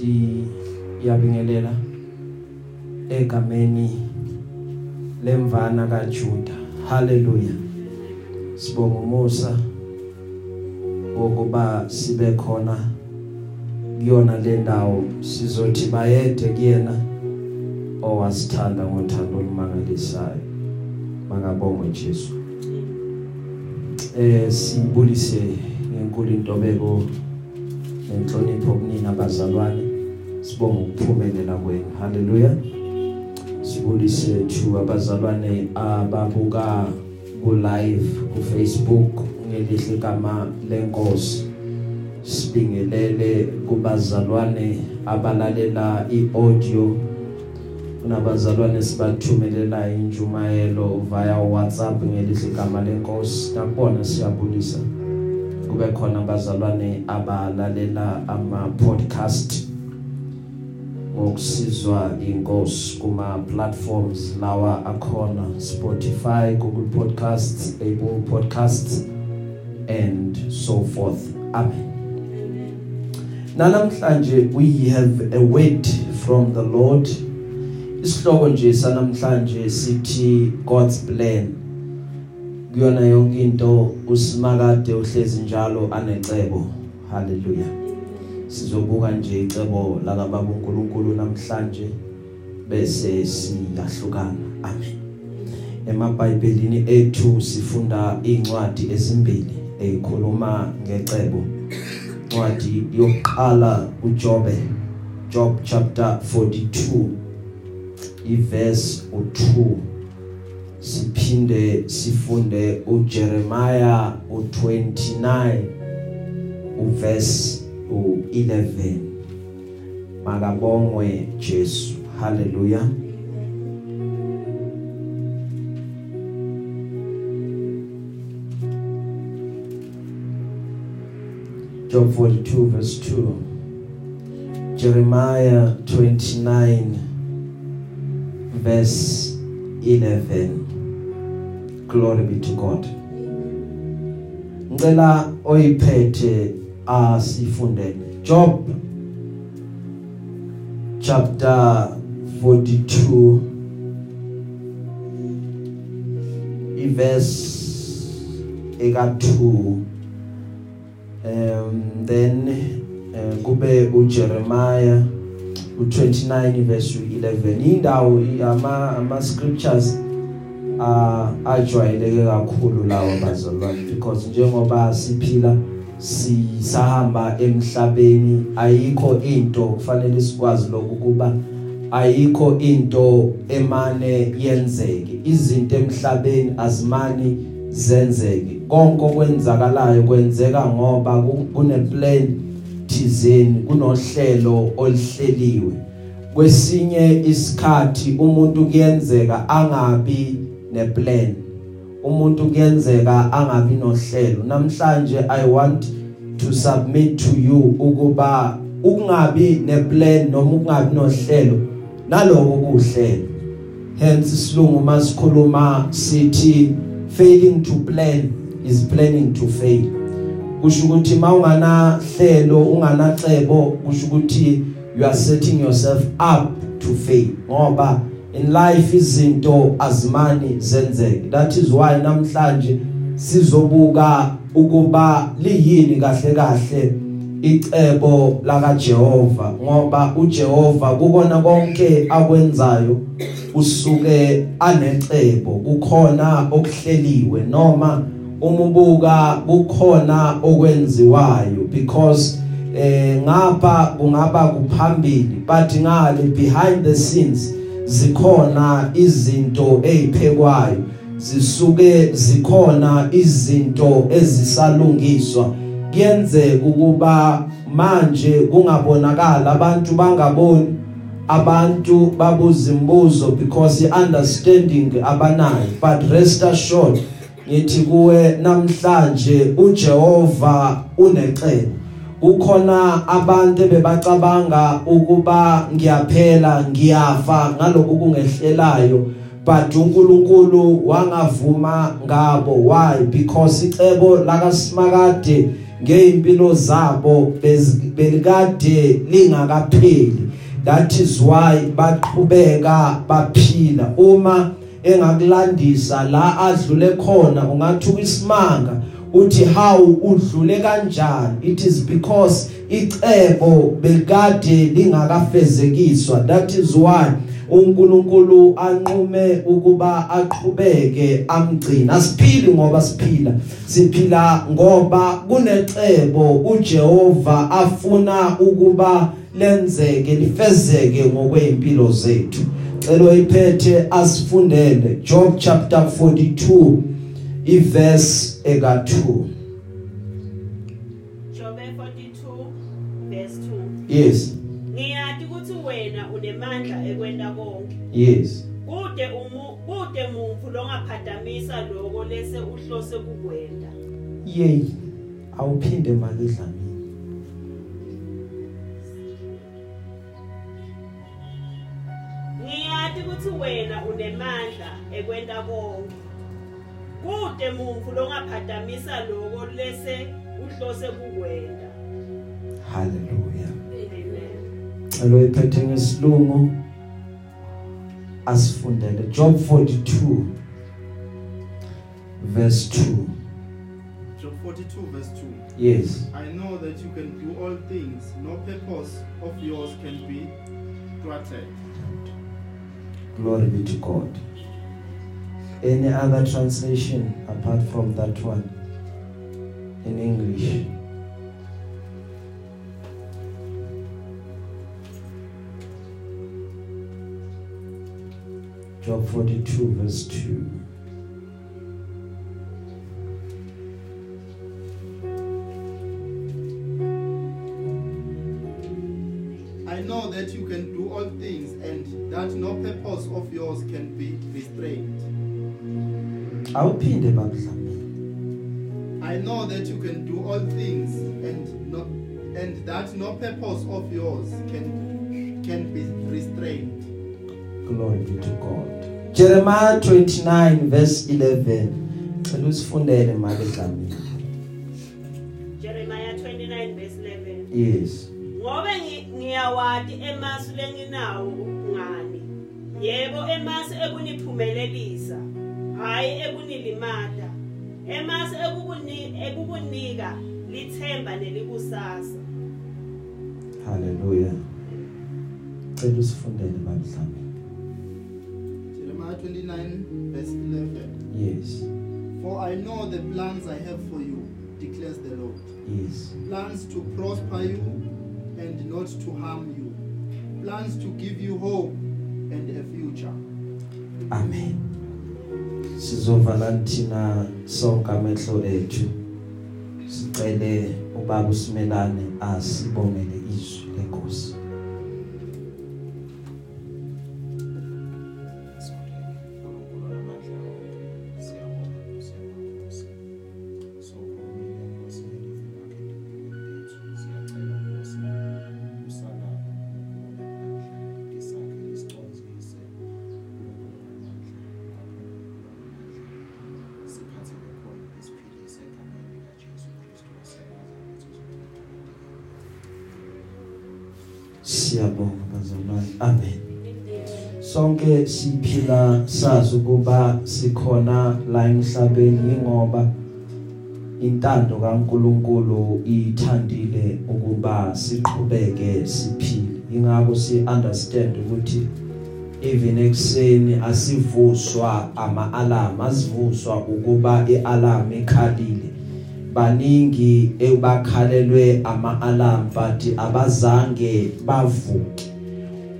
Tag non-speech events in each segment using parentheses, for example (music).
siyabingelela egameni lemvana kaJuda. Haleluya. Sibonga umusa wokuba sibe khona kuyona le ndawo. Sizothi bayede kuyena owasithanda ngothando olumangalisayo. Makabongwe Jesu. Eh sibulise ngenkulu intobeko nenhlonipho kunina abazalwane sibonga ukuphumelela kwenu. Haleluya. Sibulise thu abazalwane ababuka ku live ku Facebook ngelihle igama lenkosi. Sibingelele kubazalwane abalalela iaudio. Kunabazalwane sibathumelela injumayelo via WhatsApp ngelihle igama lenkosi. Nakubona siyabulisa. Kube khona abazalwane abalalela ama podcast ngokusizwa inkosi kuma platforms lawa akhona Spotify, Google Podcasts, Apple Podcasts and so forth. Amen. Namhlanje we have a word from the Lord. Isihloko nje sanamhlanje sithi God's plan. Kuyona yonke into usimakade uhlezi njalo anecebo. Hallelujah. Sizobuka nje icebo la kababa uNkulunkulu namhlanje bese siyahlukana. Amen. EmaBhayibhelini ethu sifunda incwadi ezimbili ezikhuluma ngecebo. Incwadi yokuqala uJobe Job chapter 42 iverse u2 siphinde sifunde uJeremiah u29 uverse u11 makabongwe Jesu. Haleluya Job 42 verse 2 Jeremiah 29 verse 11 Glory be to God. Ngicela oyiphethe asifundele Job chapter 42 iverse eka 2 um then uh, kube uJeremiah u29 verse 11 indawo ama ama scriptures uh ajwayeleke kakhulu lawo bazalwane because njengoba siphila sisahamba emhlabeni. Ayikho into kufanele sikwazi lokhu kuba ayikho into emane yenzeke. Izinto emhlabeni azimani zenzeke. Konke okwenzakalayo kwenzeka ngoba kuneplan thizeni kunohlelo olihleliwe kwesinye isikhathi umuntu kuyenzeka angabi neplan. Umuntu kuyenzeka angabi nohlelo. Namhlanje i want to submit to you ukuba ukungabi neplan noma ukungabi nohlelo naloko kuhlelo. Hence isilungu masikhuluma sithi failing to plan is planning to fail. Kusho ukuthi mawungana hlelo unganacebo kusho ukuthi you are setting yourself up to fail ngoba in life izinto azimani zenzeke. That is why namhlanje sizobuka ukuba liyini kahle kahle icebo laka Jehova ngoba uJehova kukona konke akwenzayo usuke anecebo kukhona okuhleliwe noma umubuka kukhona okwenziwayo because eh ngapha kungaba kuphambili but ngale behind the scenes zikhona izinto eziphekwayo zisuke zikhona izinto ezisalungiswa. Kuyenzeka ukuba manje kungabonakala abantu bangaboni abantu babuza imibuzo because iunderstanding abanayo. But rest assured ngithi kuwe namhlanje uJehova unecebo. Kukhona abantu bebacabanga ukuba ngiyaphela ngiyafa ngalokho kungehlelayo but uNkulunkulu wangavuma ngabo. Why? Because icebo laka Simakade ngeimpilo zabo belikade lingakapheli. That is why baqhubeka baphila. Uma engakulandisa la adlule khona ungathi isimanga uthi how udlule kanjani? It is because icebo bekade lingakafezekiswa. That is why uNkulunkulu anqume ukuba aqhubeke amgcina. Asiphili ngoba siphila. Siphila ngoba kunecebo. uJehova afuna ukuba lenzeke lifezeke ngokweimpilo zethu. Celo iphethe asifundele Job chapter 42 iverse eka 2 Job 42 verse 2 Yes. Ngiyathi ukuthi wena unemandla ekwenda konke. Yes. Kude umu kude mumfu longaphadamisa lokho lese uhlose kukwenda. Yey awuphinde makidlami Ngiyathi ukuthi wena unemandla ekwenda konke. Kude mumfu longaphadamisa lokho lese uhlose kukwenda Hallelujah. Amen. Celo iphethe ngesilungu asifundele. Job 42 verse 2 Job 42 verse 2. Yes. I know that you can do all things, no purpose of yours can be thwarted. Glory be to God. Any other translation apart from that one in English? Job 42 verse 2. Awuphinde bakudlamini. I know that you can do all things and no and that no purpose of yours can can be restrained. Glory be to God. Jeremiah 29 verse 11. Cela usifundele manje dlamini. Jeremiah 29 verse 11 Yes. ngobe ngi- ngiyawati emasu lenginawo ngani yebo emasu ekuniphumelelisa hayi ekunilimata emasu ekukuni ekukunika lithemba nelikusasa Hallelujah. Cela usifundele bakudlamini. Jeremiah 29 verse 11. Yes. For I know the plans I have for you, declares the Lord. Yes. Plans to prosper you and not to harm you. Plans to give you hope and a future. Amen. Sizovala thina sonke amehlo ethu. Sicele ubaba usimelane asibongele Siyabonga bazalwane. Amen. Sonke siphila sazi ukuba sikhona la emhlabeni ngoba intando kaNkuluNkulu ithandile ukuba siqhubeke siphile. Ingakho si understand ukuthi even ekseni asivuswa ama alarm asivuswa ukuba ialarm ikhalile baningi ebakhalelwe ama alarm but abazange bavuke.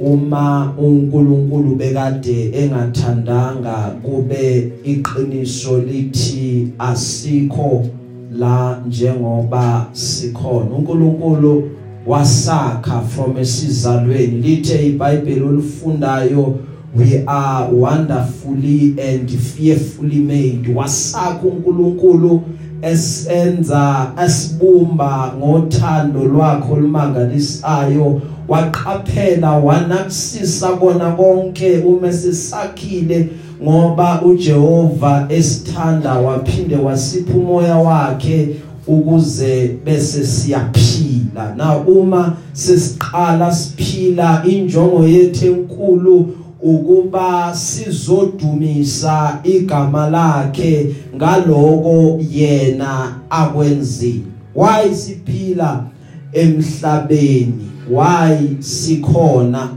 Uma uNkulunkulu bekade engathandanga kube iqiniso lithi asikho la njengoba sikhona. uNkulunkulu wasakha from esizalweni. Lithe iBhayibheli olifundayo we are wonderfully and fearfully made. Wasakha uNkulunkulu esenza asibumba ngothando lwakho olumangalisayo. Waqaphela wanakusisa kona konke uma sisakhile ngoba uJehova esithanda waphinde wasipha umoya wakhe ukuze bese siyaphila. Na uma sesiqala siphila injongo yethu enkulu ukuba sizodumisa igama lakhe ngaloko yena akwenzile. Why siphila emhlabeni? Why sikhona?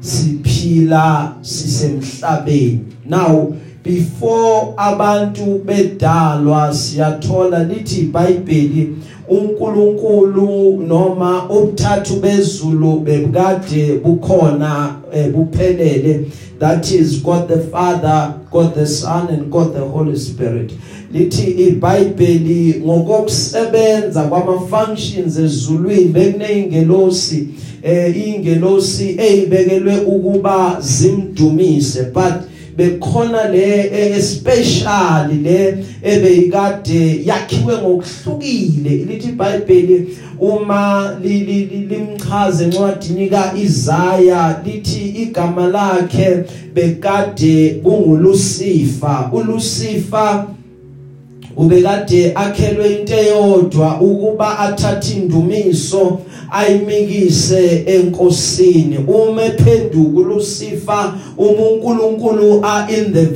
Siphila sisemhlabeni. Now before abantu bedalwa siyathola lithi iBhayibheli uNkulunkulu noma ubuthathu bezulu bebukade bukhona eh, buphelele. That is God the Father God the Son and God the Holy Spirit. Lithi iBhayibheli ngokusebenza kwama functions ezulwini bekuneyingelosi eh ingelosi eyibekelwe ukuba zimdumise but bekhona le especially le ebeyikade yakhiwe ngokuhlukile. Lithi iBhayibheli uma limchaze encwadini kaIsaya lithi igama lakhe bekade kungulusifa ulusifa ubekade akhelwe into eyodwa ukuba athathe indumiso ayimikise enkosini. Uma ephenduka lusifa uMunkulunkulu a in the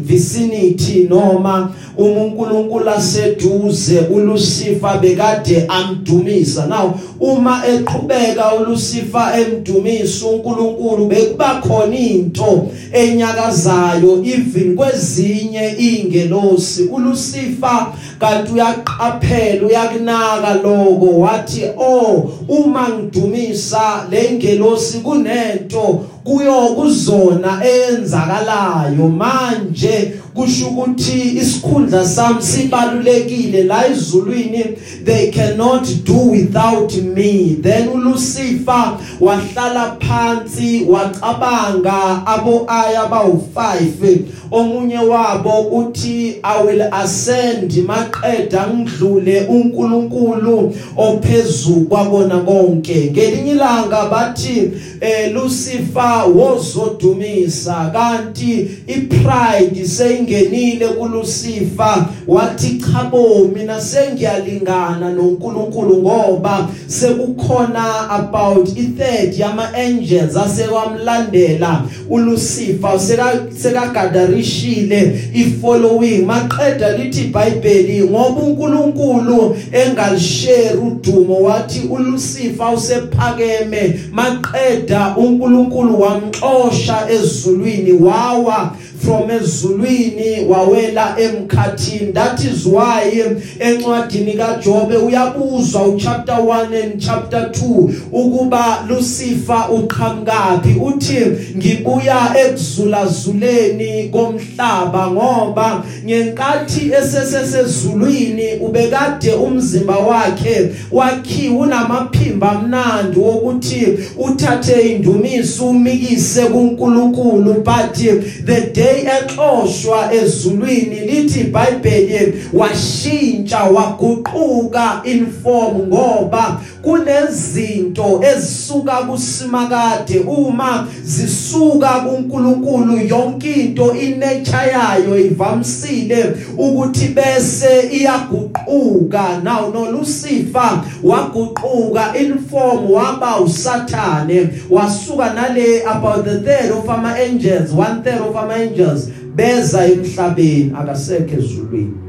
vicinity noma uMunkulunkulu aseduze uLucifer bekade amdumisa. Now uma eqhubeka uLucifer emdumisa uNkulunkulu bekuba khona into enyakazayo even kwezinye ingelosi uLucifer kanti uyaqaphela uyakunaka lokho. Wathi oh uma ngidumisa lengelosi kunento kuyo kuzona eyenzakalayo manje. Kusho ukuthi isikhundla sami sibalulekile la izulwini they cannot do without me. Then uLucifer wahlala phansi wacabanga abo aya bawu5 omunye wabo uthi i will ascend maqeda ngidlule uNkulunkulu ophezulu kwabona konke. Ngelinye ilanga bathi eh Lucifer wozodumisa kanti ipride seyingenile kuLucifer wathi chabo mina sengiyalingana noNkulunkulu ngoba sekukhona about i-third yama angels asekwamlandela uLucifer seka sekagadarishile ifollowing. Maqeda lithi iBhayibheli ngoba uNkulunkulu engalishare udumo wathi uLucifer usephakeme. Maqeda uNkulunkulu wamxosha ezulwini wawa from ezulwini wawela emkhathini. That is why encwadini kaJobe uyabuzwa uchapter 1 and chapter 2 ukuba Lucifer uqhamukapi uthi ngibuya ekuzulazuleni komhlaba ngoba ngenkathi esesesezulwini ubekade umzimba wakhe wakhiwa unamaphimba amnandi wokuthi uthathe indumiso umikise kuNkulunkulu but the day exoshwa ezulwini lithi iBhayibheli washintsha waguquka in form ngoba kunezinto ezisuka kusimakade uma zisuka kuNkulunkulu. Yonke into inature yayo ivamsile ukuthi bese iyaguquka. Now no Lucifer waguquka in form waba usathane wasuka nale about the third of ama angels one third of ama angels beza emhlabeni akasekho ezulwini.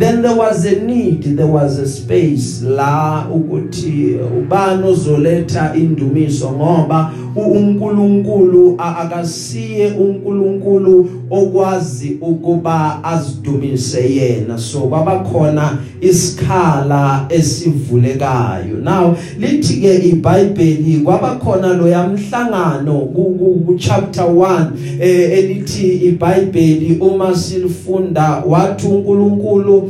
Then there was a need there was a space la ukuthi ubani ozoletha indumiso ngoba uNkulunkulu akasiye uNkulunkulu okwazi ukuba azidumise yena. So kwabakhona isikhala esivulekayo. Now lithi ke iBhayibheli kwabakhona lo yamhlangano ku chapter 1 eh, elithi iBhayibheli uma silifunda wathi uNkulunkulu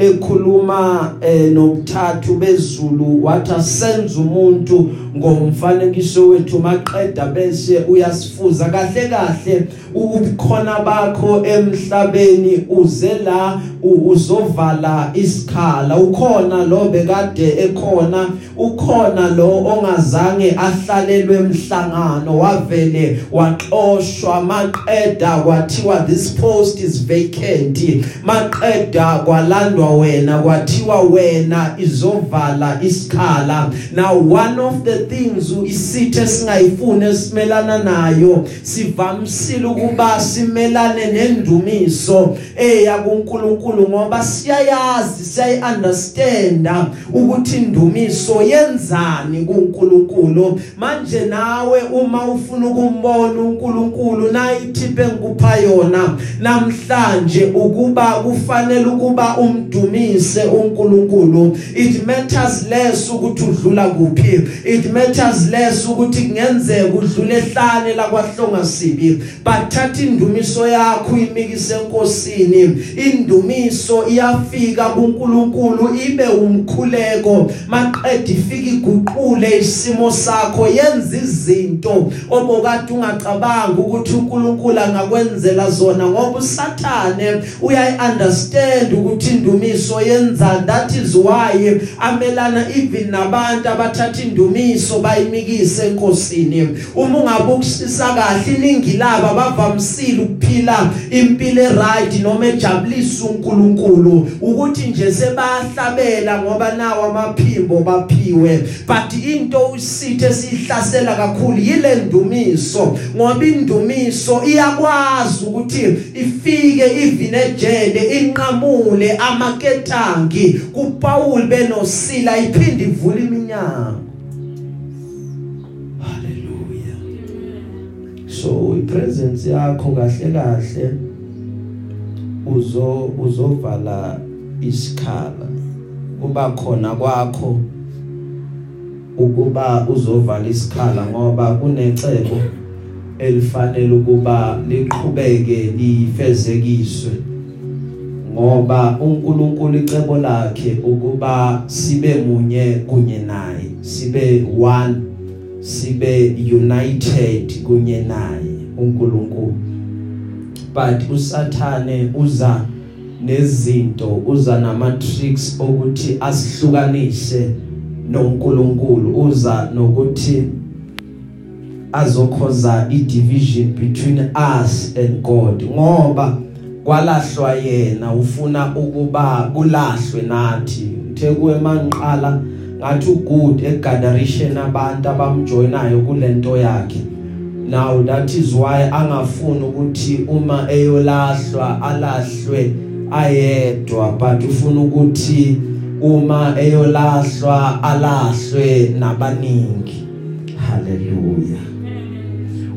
ekhuluma eh, nobuthathu bezulu wathi senze umuntu ngomfanekiso wethu maqeda bese uyasifuza. Kahle kahle ubukhona bakho emhlabeni uze la uzovala isikhala. Ukhona lo bekade ekhona ukhona lo ongazange ahlalelwe emhlangano wavele waxoshwa maqeda kwathiwa this post is vacant. Maqeda kwalandwa wabizwa wena kwathiwa wena izovala isikhala. Now one of the things isithe singayifuni esimelana nayo sivamisile ukuba simelane nendumiso. Eya kuNkulunkulu ngoba siyayazi siyayiunderstanda ukuthi indumiso yenzani kuNkulunkulu. Manje nawe uma ufuna ukumbona uNkulunkulu nayithiphe ngikupha yona namhlanje ukuba kufanele ukuba umdumise uNkulunkulu. It matters less ukuthi udlula kuphi. It matters less ukuthi kungenzeka udlule ehlane lakwahlonga sibi. But thatha indumiso yakho uyimikise enkosini. Indumiso iyafika kuNkulunkulu ibe umkhuleko. Maqedwe ifika iguqule isimo sakho yenza izinto obokade ungacabanga ukuthi uNkulunkulu angakwenzela zona ngoba usathane uyayiunderstand ukuthi indumiso yenza that is why amelana even nabantu abathatha indumiso bayimikise enkosini. Uma ungabe ukusisa kahle iningi laba bavamisile ukuphila impilo eright noma ejabulisa uNkulunkulu. Ukuthi nje sebahlabela ngoba nawo amaphimbo baphiwe. But into usithe sihlasela kakhulu yile ndumiso ngoba indumiso iyakwazi ukuthi ifike even ejele inqamule amaketangi kuPaul benosila iphinde ivule iminyango. Haleluya so ipresence yakho kahle kahle uzo uzovala isikhala. Kuba khona kwakho ukuba uzovala isikhala ngoba kunecebo elifanele ukuba liqhubeke lifezekiswe. Ngoba uNkulunkulu icebo lakhe ukuba sibe munye kunye naye sibe one sibe united kunye naye uNkulunkulu. But usathane uza nezinto uza nama tricks ukuthi asihlukanise noNkulunkulu uza nokuthi azokhoza idivision between us and God. Ngoba kwalahlwa yena ufuna ukuba kulahlwe nathi. Uthe kuwe manqala ngathi ugood egatheration abantu abamjoinayo kulento yakhe. Now that is why angafuni ukuthi uma eyolahlwa alahlwe ayedwa but ufuna ukuthi uma eyolahlwa alahlwe nabaningi. Haleluya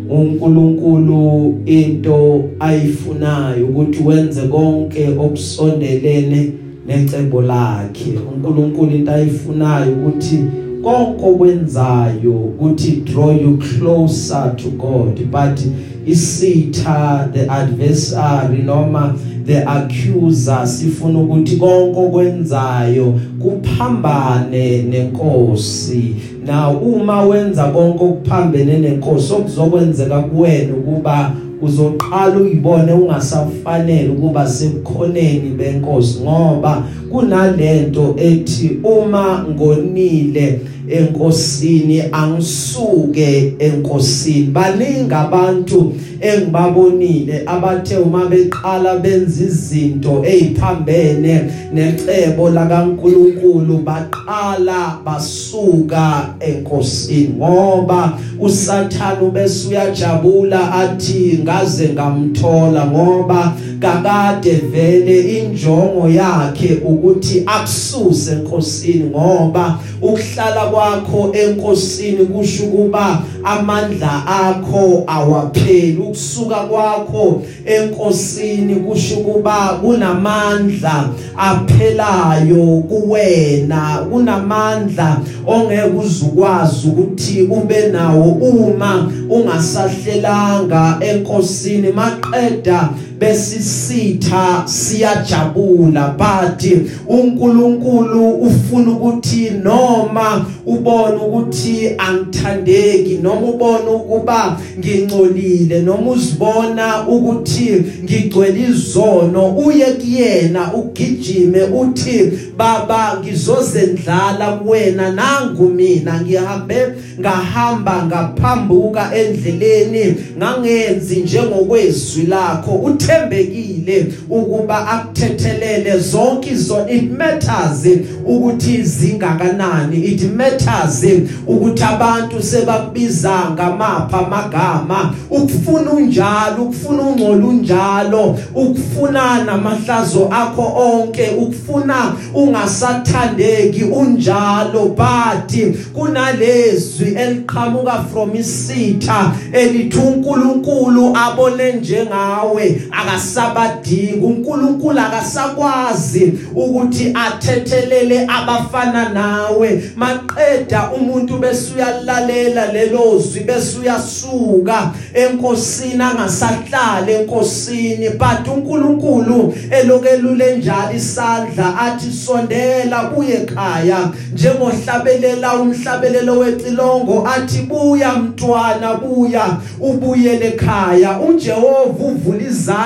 uNkulunkulu into ayifunayo ukuthi wenze konke okusondelene necebo lakhe. uNkulunkulu into ayifunayo ukuthi konke okwenzayo ukuthi draw you closer to God but isitha the adversary noma the accuser sifuna ukuthi konke okwenzayo kuphambane nenkosi. Na uma wenza konke okuphambene nenkosi okuzokwenzeka kuwena ukuba uzoqala uyibone ungasafanele ukuba sebukhoneni benkosi ngoba kunalento ethi uma ngonile enkosini angisuke enkosini. Baningi abantu engibabonile abathe uma beqala benza izinto eziphambene necebo lakaNkuluNkulu baqala basuka enkosini ngoba usathana bese uyajabula athi ngaze ngamthola ngoba kakade vele injongo yakhe ukuthi akususe enkosini ngoba ukuhlala kwakho enkosini kusho ukuba amandla akho awapheli. Ukusuka kwakho enkosini kusho ukuba kunamandla aphelayo kuwena kunamandla ongeke uzukwazi ukuthi ube nawo uma ungasahlelanga enkosini. Maqeda besisitha siyajabula but uNkulunkulu ufuna ukuthi noma ubone ukuthi angithandeki noma ubone ukuba ngingcolile noma uzibona ukuthi ngigcwele izono uye kuyena ugijime uthi baba ngizozendlala kuwena nangu mina ngihambe ngahamba ngaphambuka endleleni ngangenzi njengokwezwi lakho. Uthe uthembekile ukuba akuthethelele zonke izo it matters ukuthi zingakanani. It matters ukuthi abantu sebakubiza ngamapha amagama. Ukufuna unjalo ukufuna ungcola unjalo ukufuna namahlazo akho onke ukufuna ungasathandeki unjalo. But kunalezwi eliqhamuka from isitha elithi uNkulunkulu abone njengawe. Akasabadingi uNkulunkulu akasakwazi ukuthi athethelele abafana nawe. Maqeda umuntu bese uyalalela lelo zwi bese uyasuka enkosini angasahlala enkosini. But uNkulunkulu elokelule njalo isandla athi sondela kuye ekhaya. Njengohlabelela umhlabelelo wecilongo athi buya mntwana buya ubuyele ekhaya. uJehova uvula izandla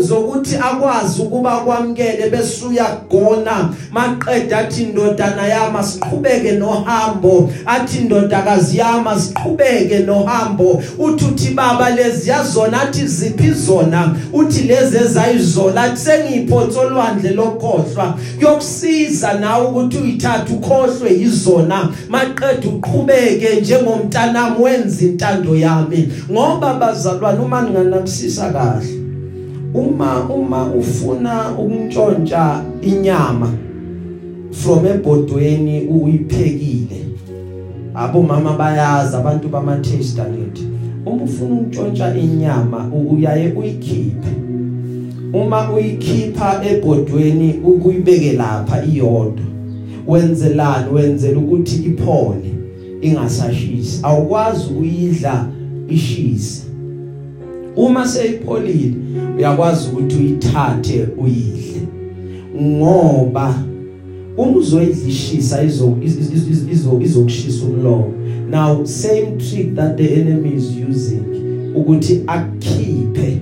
zokuthi akwazi ukuba kwamkele bese uyagona maqeda athi indodana yami siqhubeke nohambo. Athi indodakazi yami siqhubeke nohambo. Uthi uthi baba lezi yazona athi ziphi zona? Uthi lezi ezayizona athi sengiphothe olwandle lokhohlwa. Yokusiza nawe ukuthi uyithathe ukhohlwe yizona. Maqeda uqhubeke njengomntanami wenza intando yami. Ngoba bazalwane uma ninganakusisa kahle. Uma uma ufuna ukuntshontsha inyama from ebhodweni uyiphekile. Abo mama bayazi abantu bama testament uma ufuna ukuntshontsha inyama uyaye uyikhiphe. Uma uyikhipha ebhodweni ukuyibeke lapha iyodwa wenzelani? Wenzela ukuthi iphole ingasashisi. Awukwazi ukuyidla ishisi uma seyipholile uyakwazi ukuthi uyithathe uyidle. Ngoba uma uzoyidlishisa izo izo izokushisa umlomo. Now same trick that the enemy is using ukuthi akukhiphe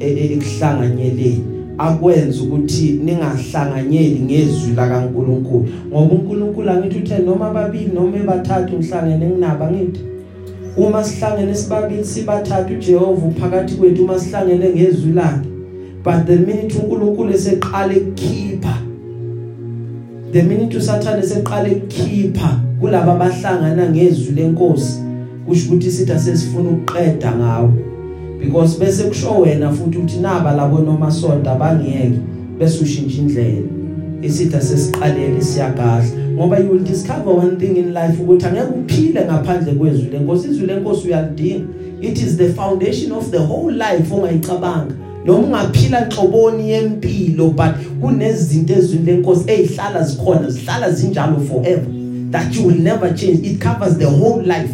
ekuhlanganyeleni. Akwenza ukuthi ningahlanganyeli ngezwi la kaNkuluNkulu ngoba uNkulunkulu angithi uthe noma ababili noma ebathathu ngihlangene nginaba ngithi uma sihlangene sibabili sibathathu uJehova uphakathi kwethu uma sihlangene ngezwi lakhe. But the minute uNkulunkulu eseqala ukukhipha the minute usathane eseqala ukukhipha kulabo abahlangana ngezwi lenkosi kusho ukuthi sitha sesifuna ukuqeda ngawo. Because bese kusho wena futhi uthi naba labo noma sonto bangiyeke bese ushintsha indlela. Isitha sesiqalele siyagahla. Ngoba you will discover one thing in life ukuthi angeke uphile ngaphandle kwezwi lenkosi. Izwi lenkosi uyalidinga. It is the foundation of the whole life ongayicabanga. Noma ungaphila nhloboni yempilo but kunezinto ezwini lenkosi ezihlala zikhona zihlala zinjalo forever that you will never change. It covers the whole life.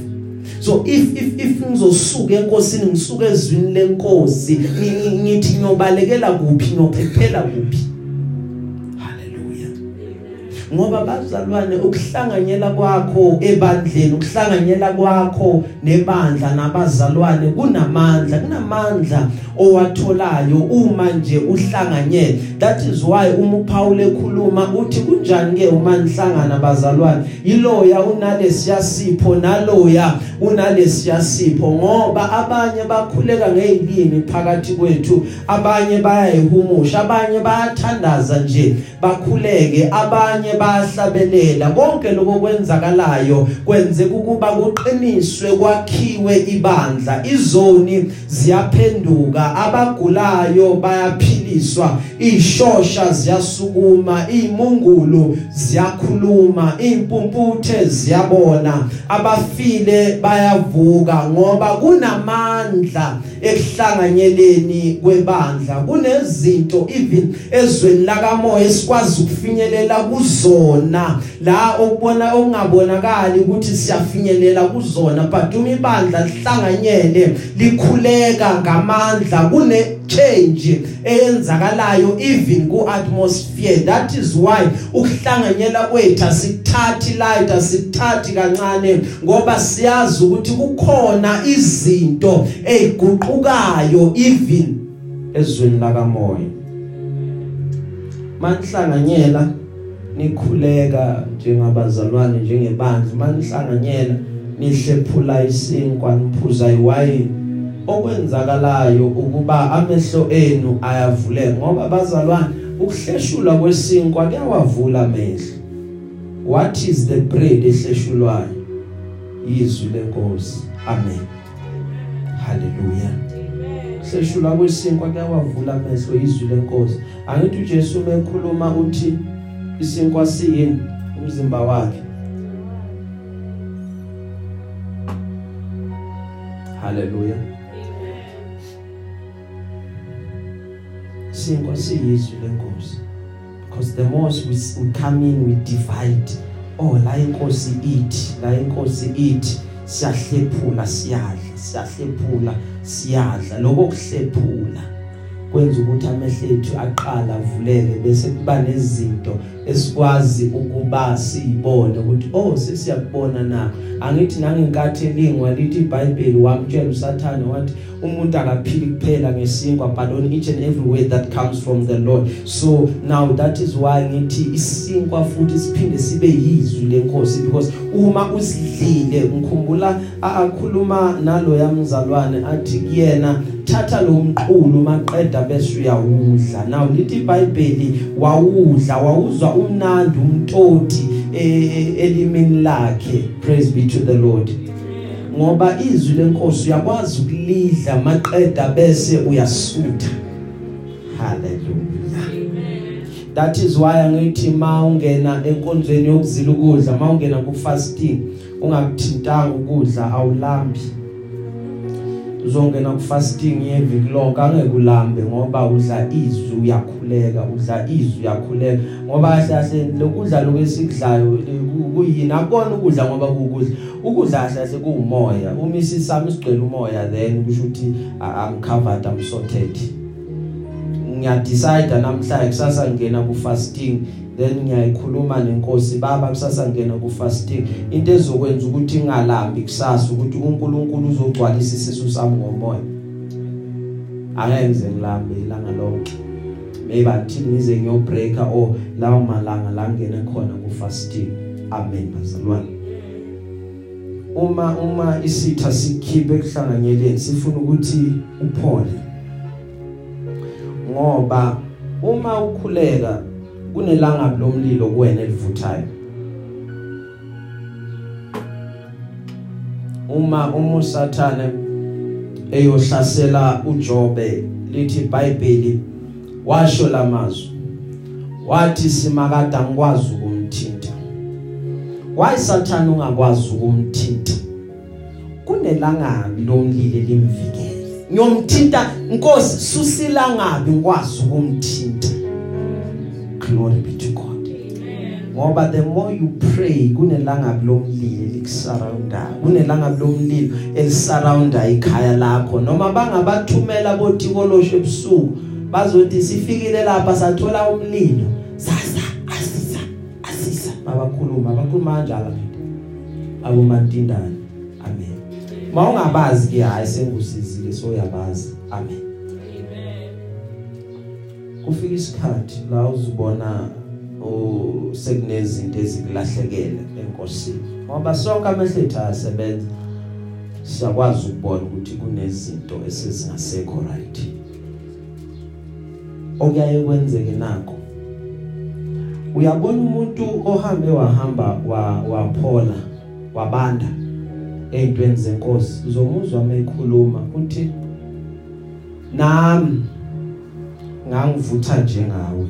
So if if if ngizosuka enkosini ngisuka ezwini lenkosi ngithi ngiyobalekela kuphi ngiyophephela kuphi? Ngoba bazalwane ukuhlanganyela kwakho ebandleni ukuhlanganyela kwakho nebandla nabazalwane kunamandla kunamandla owatholayo uma nje uhlanganyela that is why uma uPaul ekhuluma uthi kunjani ke uma nihlangana bazalwane? Yiloya unalesiyasipho naloya unalesiyasipho ngoba abanye bakhuleka ngezilimi phakathi kwethu abanye bayayihumusha abanye bayathandaza nje bakhuleke abanye bayahlabelela konke lokwenzakalayo kwenzeka ukuba kuqiniswe kwakhiwe ibandla. Izoni ziyaphenduka abagulayo bayaphiliswa ishosha ziyasukuma imungulu ziyakhuluma impumputhe ziyabona abafile bayavuka ngoba kunamandla ekuhlanganyeleni kwebandla. Kunezinto even ezweni lakamoya esikwazi ukufinyelela kuzona. La okubona okungabonakali ukuthi siyafinyelela kuzona but uma ibandla lihlanganyele likhuleka ngamandla kune change eyenzakalayo even ku atmosphere that is why ukuhlanganyela kwethu asikuthathi light asikuthathi kancane ngoba siyazi ukuthi kukhona izinto eziguqukayo even ezweni lakamoya. Manihlanganyela nikhuleka njengabazalwane njengebandla. Manihlanganyela nihlephula isinkwa niphuza iwayini. Okwenzakalayo ukuba amehlo enu ayavuleka ngoba bazalwane ukuhleshulwa kwesinkwa kuyawavula amehlo. What is the bread ehleshulwayo? Izwi lenkosi. Amen. Haleluya hleshulwa kwesinkwa kuyawavula amehlo izwi lenkosi. Angithi uJesu umekhuluma uthi isinkwa siyini umzimba wakhe. Haleluya. Isinkwa siyizwi lenkosi. Because the most we, we come in we divide. Oh la inkosi ithi la inkosi ithi siyahlephula siyadla siyahlephula siyadla lokho kuhlephula kwenza ukuthi amehlo ethu aqala avuleke bese kuba nezinto esikwazi ukuba siyibone ukuthi oh sesiyakubona na? Angithi nangenkathi elingwa lithi iBhayibheli wamtshela uSathane wathi umuntu akaphili kuphela ngesinkwa but on each and every word that comes from the Lord. So now that is why ngithi isinkwa futhi siphinde sibe yizwi lenkosi because uma usidlile ngikhumbula akhuluma nalo yamzalwane athi kuyena thatha lo mqulu maqeda bese uyawudla now lithi iBhayibheli wawudla wawuzwa umnandi umtoti elimini lakhe. Praise be to the Lord. Ngoba izwi lenkosi uyakwazi ukulidla maqeda bese uyasutha. Hallelujah. That is why angithi maungena enkonzweni yokuzila ukudla maungena ku fasting ungakuthintanga ukudla awulambi. Uzongena ku fasting yeviki lonke angeke ulambe ngoba udla izwi uyakhuleka udla izwi uyakhuleka. Ngoba kahle kahle lokudla lokwesikudlayo kuyini? Akona ukudla ngoba kukudla. Ukudla kahle kahle kuumoya uma isisami sigcwele umoya then kusho ukuthi i'm covered i'm sorted. Ngiyadecide namhlanje kusasa ngena ku fasting then ngiyayikhuluma nenkosi baba kusasa ngena ku fasting into ezokwenza ukuthi ingalambi kusasa ukuthi uNkulunkulu uzogcwalisa isisu sami ngomoya. Angenze ngilambe ilanga lonke. Maybe until ngize ngiyo breaker or lawo malanga la ngene khona ku fasting amen bazalwane. Uma uma isitha sikhiphe kuhlanganyeleni sifuna ukuthi uphole. Ngoba uma ukhuleka kunelangabi lomlilo kuwena elivuthayo. Uma umusathane eyohlasela uJobe lithi iBhayibheli washo lamazwi wathi simakade angikwazi ukumthinta. Wayisathana ungakwazi ukumthinta. Kunelangabi lomlilo limvikele ngiyomthinta inkosi susilangabi ngikwazi ukumthinta. Glory be to God. Ngoba the more you pray kunelangabi lomlilo likusurrounda kunelangabi lomlilo elisurrounda ikhaya lakho. Noma bangabathumela botikolosho ebusuku bazothi sifikile lapha sathola umlilo. Sasa asisa asisa. Abakhuluma abakhuluma kanjalo abomantindane amen. Mawungabazi ke hayi sengusizile so uyabazi amen. Kufika isikhathi la uzibona sekunezinto ezikulahlekele enkosini. Ngoba sonke amehlo ethu ayasebenza. Siyakwazi ukubona ukuthi kunezinto esezingasekho right. Okuyaye kwenzeke nako uyabona umuntu ohambe wahamba waphola wabanda ezintweni zenkosi. Uzomuzwa mekhuluma uthi nami ngangivutha njengawe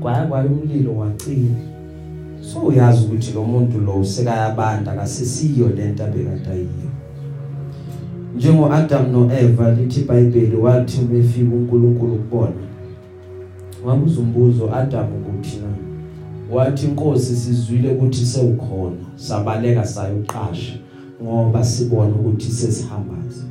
kwaya kwaye umlilo wacina. So uyazi ukuthi lo muntu lo usekayabanda kasisiyo lento abekade ayiyo. Njengo Adam no Eva lithi iBhayibheli wathi umefika uNkulunkulu kubona wabuza umbuzo Adam ukuthi na? Wathi inkosi sizwile ukuthi sewukhona sabaleka sayoqasha ngoba sibona ukuthi sesihambaza.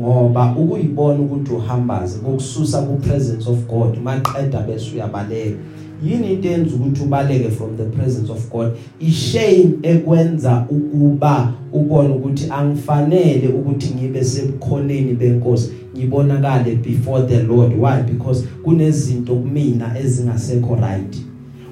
Ngoba ukuyibona ukuthi uhambaze kokususa ku presence of God maqeda bese uyabaleka. Yini into enza ukuthi ubaleke from the presence of God? Ishame ekwenza ukuba ubone ukuthi angifanele ukuthi ngibe sebukhoneni benkosi ngibonakale before the Lord. Why? Because kunezinto kumina ezingasekho right.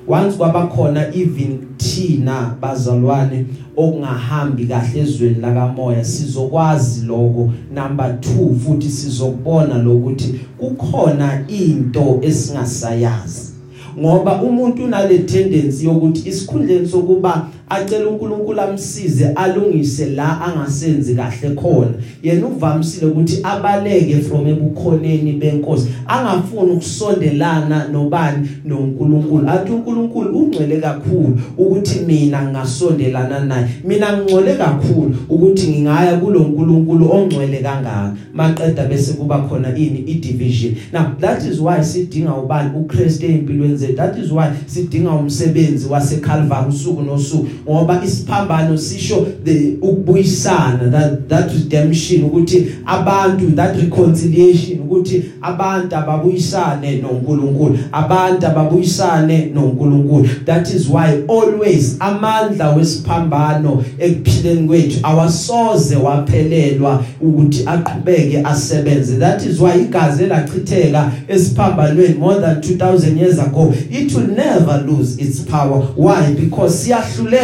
Once kwabakhona even thina bazalwane okungahambi kahle ezweni lakamoya sizokwazi lokho. Number 2 futhi sizokubona lokuthi kukhona into esingasayazi. Ngoba umuntu unale tendency yokuthi isikhundleni sokuba acela uNkulunkulu amsize alungise la angasenzi kahle khona. Yena uvamisile ukuthi abaleke from ebukhoneni benkosi. Angafuni ukusondelana nobani? noNkulunkulu. Athi uNkulunkulu ungcwele kakhulu ukuthi mina ngingasondelana naye. Mina ngingcole kakhulu ukuthi ngingaya kulo nkulunkulu ongcwele kangaka. Maqeda bese kuba khona ini i-division. Now that is why sidinga ubani? uKristu empilweni zethu. That is why sidinga umsebenzi waseCalvary usuku nosuku. Ngoba isiphambano sisho the ukubuyisana that that redemption ukuthi abantu that reconciliation ukuthi abantu ababuyisane noNkulunkulu abantu ababuyisane noNkulunkulu. That is why always amandla wesiphambano ekuphileni kwethu awasoze waphelelwa ukuthi aqhubeke asebenze. That is why igazi elachitheka esiphambanweni more than 2000 years ago it will never lose its power. Why? Because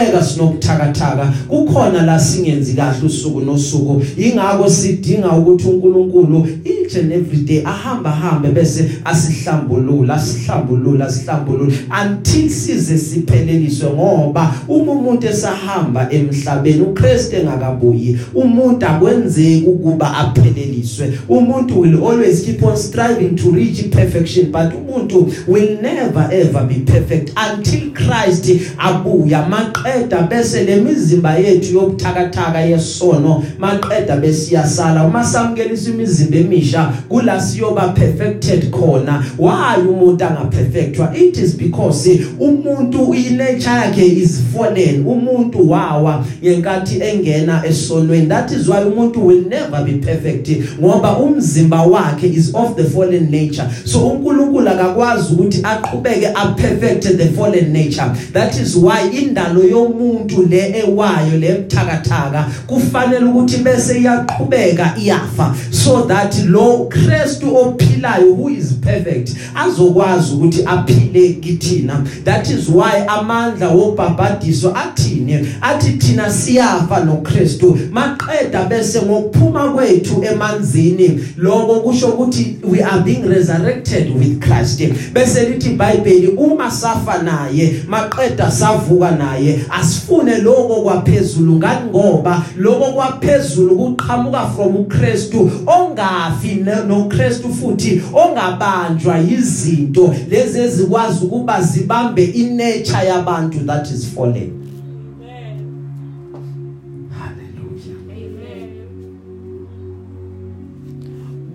siyahluleka sinokuthakathaka kukhona la singenzi kahle usuku nosuku. Ingakho sidinga ukuthi uNkulunkulu each and every day ahamba hambe bese asihlambulula asihlambulula asihlambulula until size sipheleliswe ngoba uma umuntu esahamba emhlabeni uKristu engakabuyi. Umuntu akwenzeki ukuba apheleliswe umuntu will always keep on striving to reach perfection but umuntu will never ever be perfect until Christ abuya. Maqeda bese lemizimba yethu yobuthakathaka yesono maqeda besiyasala. Uma samkelisa imizimba emisha kula siyoba perfected khona. Why umuntu angaperfectwa? It is because umuntu inature yakhe is fallen. Umuntu wawa yenkathi engena esonweni. That is why umuntu will never be perfect ngoba umzimba wakhe is of the fallen nature. So uNkulunkulu akakwazi ukuthi aqhubeke aperfect the fallen nature. That is why indalo yomuntu le ewayo lemthakathaka kufanele ukuthi bese iyaqhubeka iyafa. So that lo Kristu ophilayo who is perfect azokwazi ukuthi aphile kithina. That is why amandla wobhabhadiso athini? Athi thina siyafa noKristu maqeda bese ngokuphuma kwethu emanzini. Lokho kusho ukuthi we are being resurrected with Christ bese lithi iBhayibheli uma safa naye maqeda savuka naye asifune lokho kwaphezulu. Ngani? Ngoba lokho kwaphezulu kuqhamuka from uKristu ongafi noKristu futhi ongabanjwa izinto lezi ezikwazi ukuba zibambe inature yabantu that is fallen.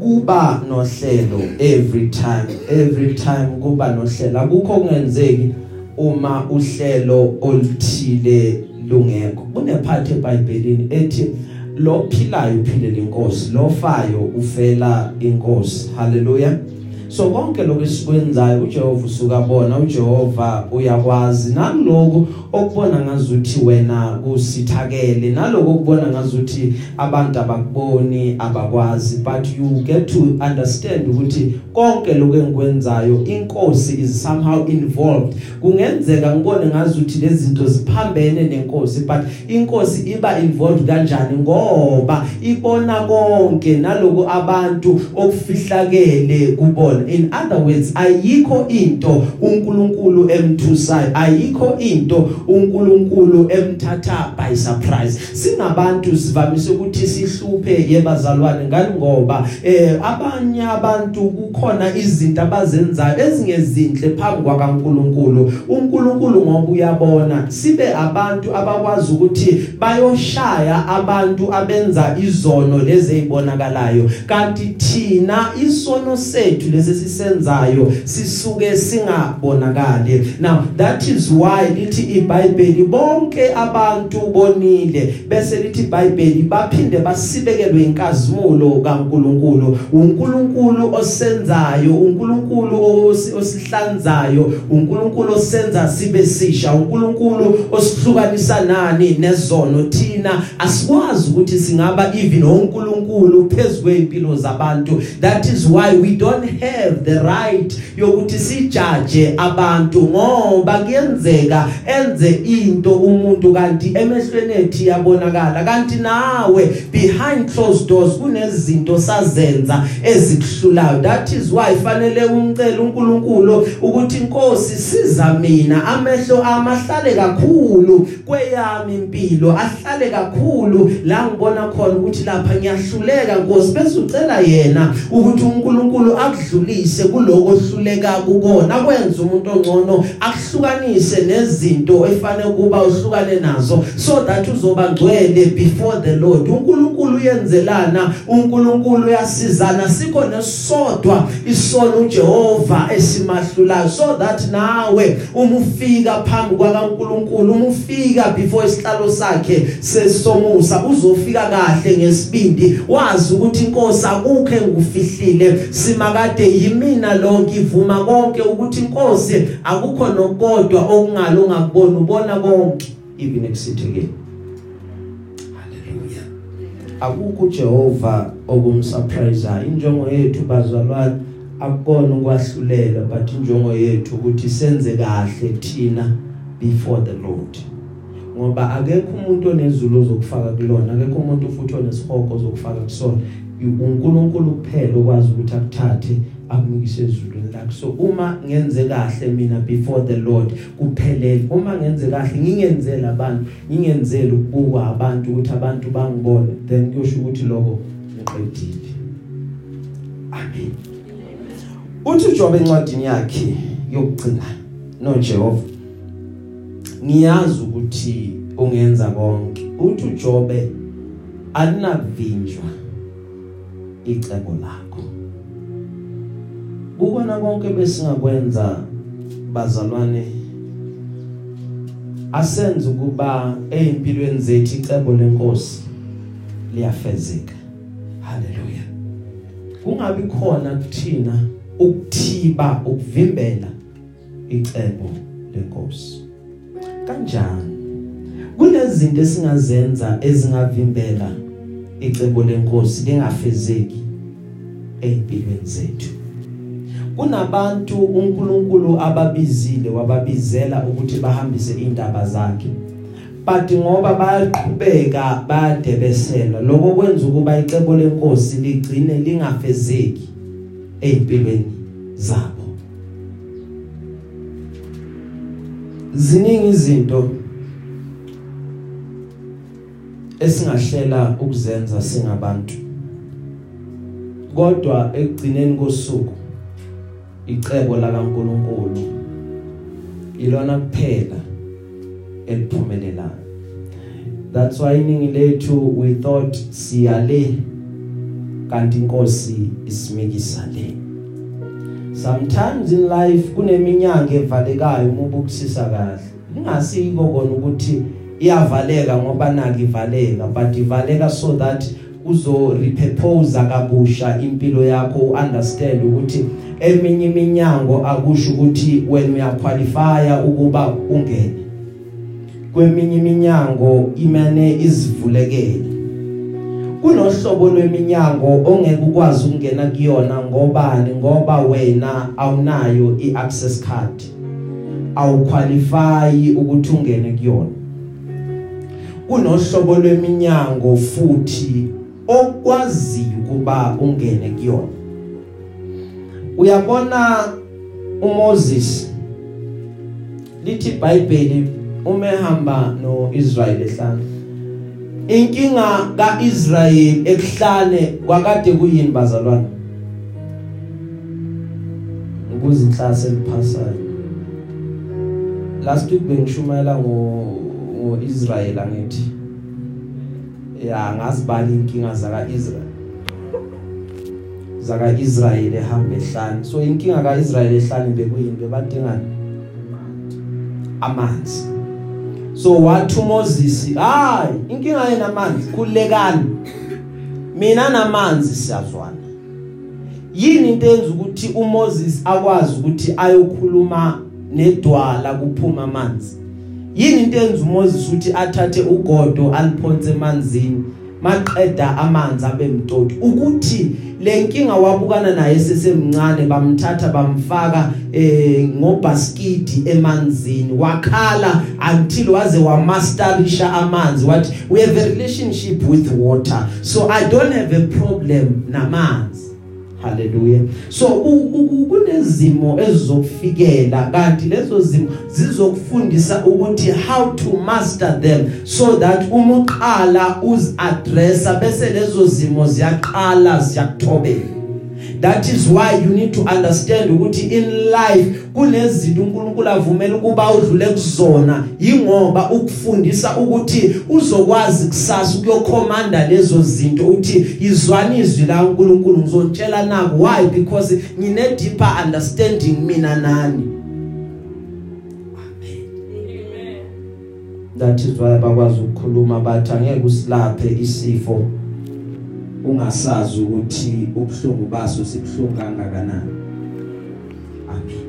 Kuba nohlelo every time every time kuba nohlelo. Akukho kungenzeki uma uhlelo oluthile lungekho. Kunephathi eBhayibhelini ethi lo philayo uphilela inkosi lo fayo ufela inkosi. Haleluya so konke lokho esikwenzayo uJehova usukabona uJehova uyakwazi naloko okubona ngazuthi wena kusithakele naloko okubona ngazuthi abantu abakuboni abakwazi. But you get to understand ukuthi konke lokho engikwenzayo inkosi is somehow involved. Kungenzeka ngibone ngazuthi lezi zinto ziphambene nenkosi but inkosi iba involved kanjani? Ngoba ibona konke naloko abantu okufihlakele kubona. In other words ayikho into uNkulunkulu emthusayo ayikho into uNkulunkulu emthatha by surprise. Singabantu sivamise ukuthi sihluphe yebazalwane ngani? Ngoba eh abanye abantu kukhona izinto abazenzayo ezingezinhle phambi kwaNkulunkulu uNkulunkulu ngoba uyabona sibe abantu abakwazi ukuthi bayoshaya abantu abenza izono lezi ezibonakalayo kanti thina isono sethu lesi sisenzayo sisuke singabonakali. Now that is why lithi iBhayibheli bonke abantu bonile bese lithi iBhayibheli baphinde basibekelwe inkazimulo kaNkuluNkulu. uNkulunkulu osenzayo uNkulunkulu osihlanzayo uNkulunkulu osenza sibe sisha uNkulunkulu osihlukanisa nani nezono. Thina asikwazi ukuthi singaba even oNkulunkulu phezulu kwempilo zabantu. That is why we don't have have the right yokuthi sijudge abantu ngoba kuyenzeka enze into umuntu kanti emehlweni ethu yabonakala kanti nawe behind closed doors kunezinto sazenza ezikuhlulayo that is why fanele umcela uNkulunkulu ukuthi inkosi siza mina. Amehlo amahlale kakhulu kweyami impilo ahlale kakhulu. La ngibona khona ukuthi lapha ngiyahluleka Nkosi. Bese ucela yena ukuthi uNkulunkulu akudlulise kuloko ohluleka kukona. Akwenza umuntu ongcono akuhlukanise nezinto efanele kuba uhlukane nazo so that uzoba ngcwele before the Lord. uNkulunkulu uyenzelana uNkulunkulu uyasizana sikho nesodwa isono uJehova esimahlulayo so that nawe uma ufika phambi kwaNkulunkulu uma ufika before isihlalo sakhe sesomusa uzofika kahle ngesibindi wazi ukuthi inkosi akukho engikufihlile simakade yimina lo ngivuma konke ukuthi inkosi akukho nokodwa okungalo ongakubona ubona konke. Even ekusithekeni haleluya akukho uJehova okumsurprise injongo yethu bazalwane akukona ukwahlulela but injongo yethu ukuthi senze kahle thina before the Lord. Ngoba akekho umuntu onezulu ozokufaka kulona akekho umuntu futhi onesihoko ozokufaka kusona. uNkulunkulu kuphela okwazi ukuthi akuthathe akumikise ezulwini lakhe. So uma ngenze kahle mina before the Lord kuphelele. Uma ngenze kahle ngingenzela abantu ngingenzela ukubukwa abantu ukuthi abantu bangibone. Then kuyosho ukuthi lokho ngiqedile. Amen. Uthi uJob encwadini yakhe yokugcina no Jehova ngiyazi ukuthi ungenza konke. Uthi uJobe alinakuvinjwa icebo lakho. Ukona konke besingakwenza bazalwane asenze ukuba ezimpilweni zethu icebo lenkosi liyafezeka. Haleluya. Kungabi khona kuthina ukuthiba ukuvimbela icebo lenkosi. Kanjani? Kunezinto esingazenza ezingavimbela icebo lenkosi lingafezeki empilweni zethu. Kunabantu uNkulunkulu ababizile wababizela ukuthi bahambise indaba zakhe. But ngoba bayaqhubeka bayadebesela lokho kwenza ukuba icebo lenkosi ligcine lingafezeki empilweni zabo. Ziningi izinto esingahlela ukuzenza singabantu. Kodwa ekugcineni kosuku icebo la kaNkuluNkulu ilona kuphela eliphumelelayo. That's why iningi lethu we thought siyale kanti inkosi isimikisa le sometimes in life kuneminyango evalekayo uma ubukusisa kahle. Ingasiko kona ukuthi iyavaleka ngoba naki ivaleka but ivaleka so that uzo repurpose kabusha impilo yakho understand ukuthi eminye iminyango akusho ukuthi wena uyaqualifya ukuba ungene. Kweminye iminyango imane izivulekele. Kunohlobo lweminyango ongeke ukwazi ukungena kuyona ngobani ngoba wena awunayo iaccess card. Awuqualify ukuthi ungene kuyona. Kunohlobo lweminyango futhi okwaziyo ukuba ungene kuyona. Uyabona uMoses? Lithi iBhayibheli uma ehamba noIsrael ehlane inkinga kaIsrael ekuhlane kwakade kuyini bazalwane? Ukuzinhlasa eliphasayo. Last week bengishumayela ngo ngoIsrael angithi ya ngazibala inkinga zaka Israel zaka Israel ehamba ehlane so inkinga kaIsrael ehlane bekuyini bebadingana amanzi. So wathi uMoses hayi inkinga yena amanzi? Khulekani. Mina namanzi siyazwana. Yini into enza ukuthi uMoses akwazi ukuthi ayokhuluma nedwala kuphuma amanzi? Yini into enza uMoses ukuthi athathe ugodo aliphonse emanzini? Maqeda amanzi abemtoti ukuthi lenkinga wabukana naye sesemncane bamthatha bamfaka eh ngobaskidi emanzini. Wakhala until waze wamasterisha amanzi. Wathi we have a relationship with water so i don't have a problem namanzi. Haleluya so kunezimo ezizokufikela kanti lezo zimo zizokufundisa ukuthi how to master them so that uma uqala uz addressa bese lezo zimo ziyaqala ziyakuthobela. That is why you need to understand ukuthi in life kunezinto uNkulunkulu avumela ukuba udlule kuzona. Ingoba ukufundisa ukuthi uzokwazi kusasa ukuyokhomanda lezo zinto uthi izwani izwi la uNkulunkulu ngizontshela naku why? Because ngine deeper understanding mina nani. That is why bakwazi ukukhuluma bathi angeke usilaphe isifo. Ungasazi ukuthi ubhlungu baso sibhlungu kangakanani. Amen.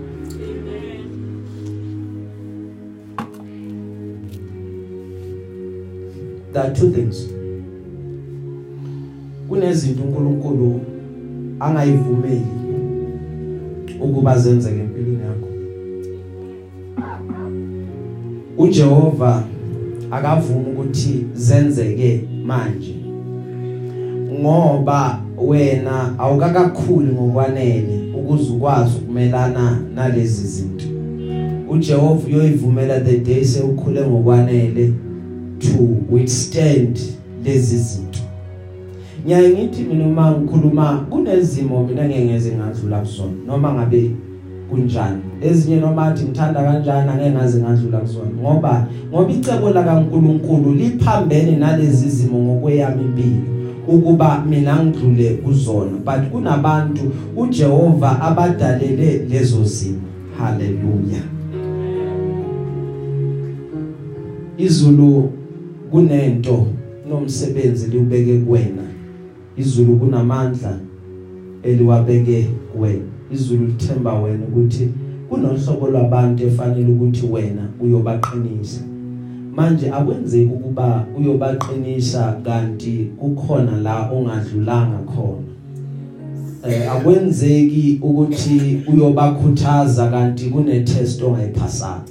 There are two things. Kunezinto uNkulunkulu angayivumeli ukuba zenzeke empilweni yakho. uJehova akavumi ukuthi zenzeke manje. Ngoba wena awukakakhuli ngokwanele ukuze ukwazi ukumelana nalezi zinto. uJehova uyoyivumela the day sewukhule ngokwanele to withstand lezi zinto. Ngiyaye ngithi mina uma ngikhuluma kunezimo mina ngeke ngeze ngadlula kuzona noma ngabe kunjani. Ezinye noma athi ngithanda kanjani angeke ngaze ngadlula kuzona ngoba ngoba icebo la kaNkuluNkulu liphambene nalezi zimo ngokweyami impilo ukuba mina ngidlule kuzona but kunabantu uJehova abadalele lezo zimo haleluya izulu kunento nomsebenzi liubeke kuwena. Izulu kunamandla eliwabeke kuwena. Izulu lithemba wena ukuthi kunohlobo lwabantu efanele ukuthi wena uyobaqinisa. Manje akwenzeki ukuba uyobaqinisa kanti kukhona la ongadlulanga khona. Eh akwenzeki ukuthi uyobakhuthaza kanti kune test ongayiphasanga.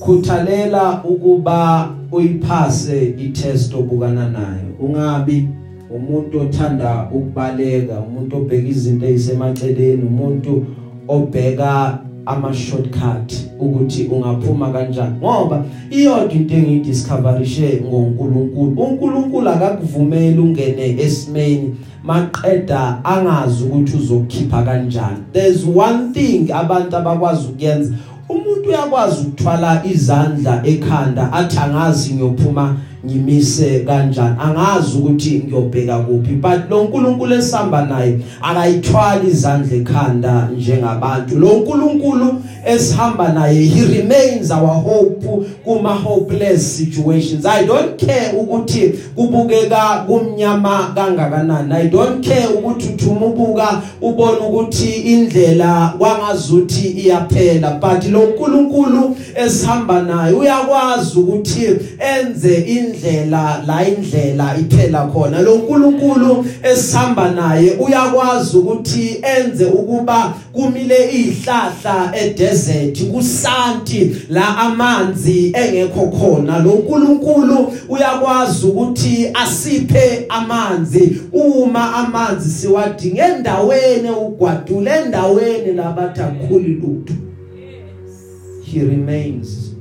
Khuthalela ukuba uyiphase itest obukana nayo. Ungabi umuntu othanda ukubaleka umuntu obheka izinto ezisemaceleni umuntu obheka ama shortcut ukuthi ungaphuma kanjani. Ngoba iyodwa into engiyidiscoverishe ngoNkulunkulu. uNkulunkulu akakuvumeli ungene esimeni maqeda angazi ukuthi uzokukhipha kanjani. There's one thing abantu abakwazi ukuyenza. Umuntu uyakwazi ukuthwala izandla ekhanda athi angazi ngiyophuma ngimise kanjani? Angazi ukuthi ngiyobheka kuphi but lo nkulunkulu esihamba naye akayithwali izandla ekhanda njengabantu. Lo nkulunkulu esihamba naye he remains our hope kuma hopeless situations. I don't care ukuthi kubukeka kumnyama kangakanani. I don't care ukuthi uthuma ubuka ubona ukuthi indlela kwangazuthi iyaphela but lo nkulunkulu esihamba naye uyakwazi ukuthi enze indlela la indlela iphela khona. Lo nkulunkulu esihamba naye uyakwazi ukuthi enze ukuba kumile izihlahla edesert kusanti la amanzi engekho khona. Lo nkulunkulu uyakwazi ukuthi asiphe amanzi. Uma amanzi siwadinga endaweni ugwadule endaweni labathi akukhuli lutho. He remains.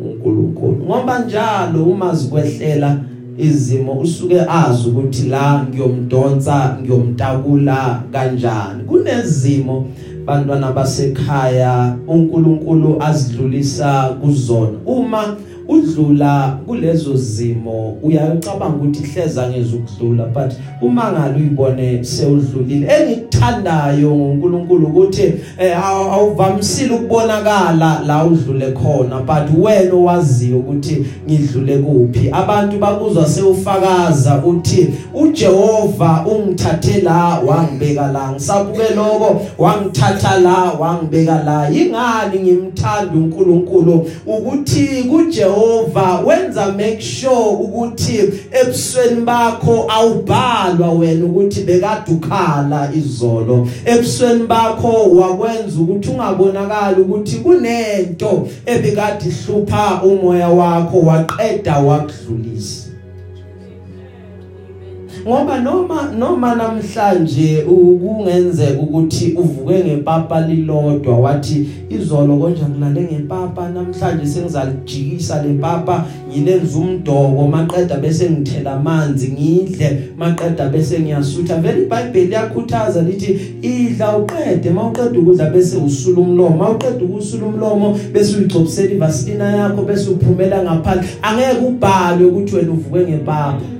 uNkulunkulu. Ngoba njalo uma zikwehlela izimo usuke azi ukuthi la ngiyomdonsa ngiyomtakula kanjani. Kunezimo bantwana basekhaya uNkulunkulu azidlulisa kuzona. Uma udlula kulezo zimo uyacabanga ukuthi hleza ngezukudlula but uma ngalo uyibone sewudlulile engikuthandayo ngoNkulunkulu ukuthi awuvamisile ukubonakala la udlule khona but wena owaziyo ukuthi ngidlule kuphi. Abantu bakuzwa sewufakaza uthi uJehova ungithathe la wangibeka la. Ngisabuke lokho wangithatha la wangibeka la. Ingani ngimthanda uNkulunkulu ukuthi kuJehova uJehova wenza make sure ukuthi ebusweni bakho awubhalwa wena ukuthi bekadukhala izolo. Ebusweni bakho wakwenza ukuthi ungabonakala ukuthi kunento ebikade ihlupha umoya wakho waqeda wakudlulisa. Ngoba noma noma namhlanje kungenzeka ukuthi uvuke ngepapa lilodwa wathi izolo konje ngilale ngepapa namhlanje sengizalijikisa lepapa ngilenza umdoko maqeda bese ngithela amanzi ngidle maqeda bese ngiyasutha. Vele iBhayibheli yakhuthaza lithi idla uqede mawuqeda ukudla bese usula umlomo mawuqeda ukusula umlomo bese uyigcobisela ivasilina yakho bese uphumela ngaphandle. Angeke ubhalwe ukuthi wena uvuke ngepapa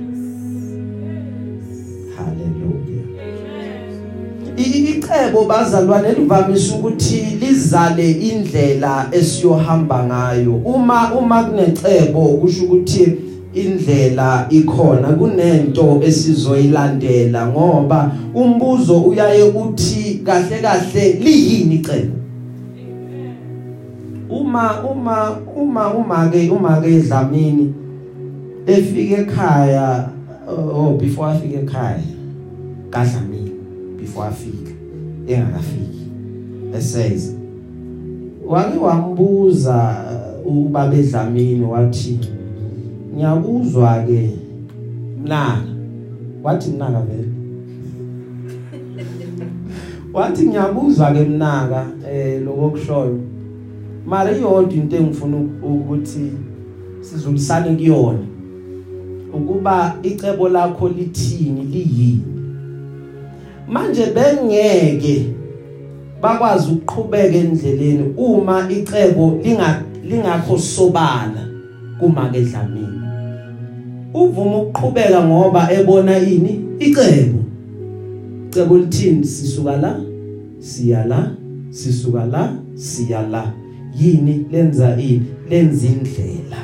icebo bazalwane livamise ukuthi lizale indlela esiyohamba ngayo. Uma uma kunecebo kusho ukuthi indlela ikhona kunento esizoyilandela ngoba umbuzo uyaye uthi kahle kahle liyini icebo? Uma uma uma uma ke uma ke Dlamini efika ekhaya oh before afike ekhaya kaDlamini before afika engakafiki eseza wake wambuza ubaba edlamini wathi ngiyakuzwa ke mnaka wathi mnaka vele. (laughs) Wathi ngiyabuzwa ke mnaka eh lokushoyo mara iyodwa into engifuna ukuthi sizulisane kuyona ukuba icebo lakho lithini liyini? Manje bengeke bakwazi ukuqhubeka endleleni uma icebo linga lingakho sobala kuma ke dlamini uvuma ukuqhubeka ngoba ebona ini? Icebo. Icebo lithini? Sisuka la siya la sisuka la siya la. Yini lenza ini? Lenza indlela.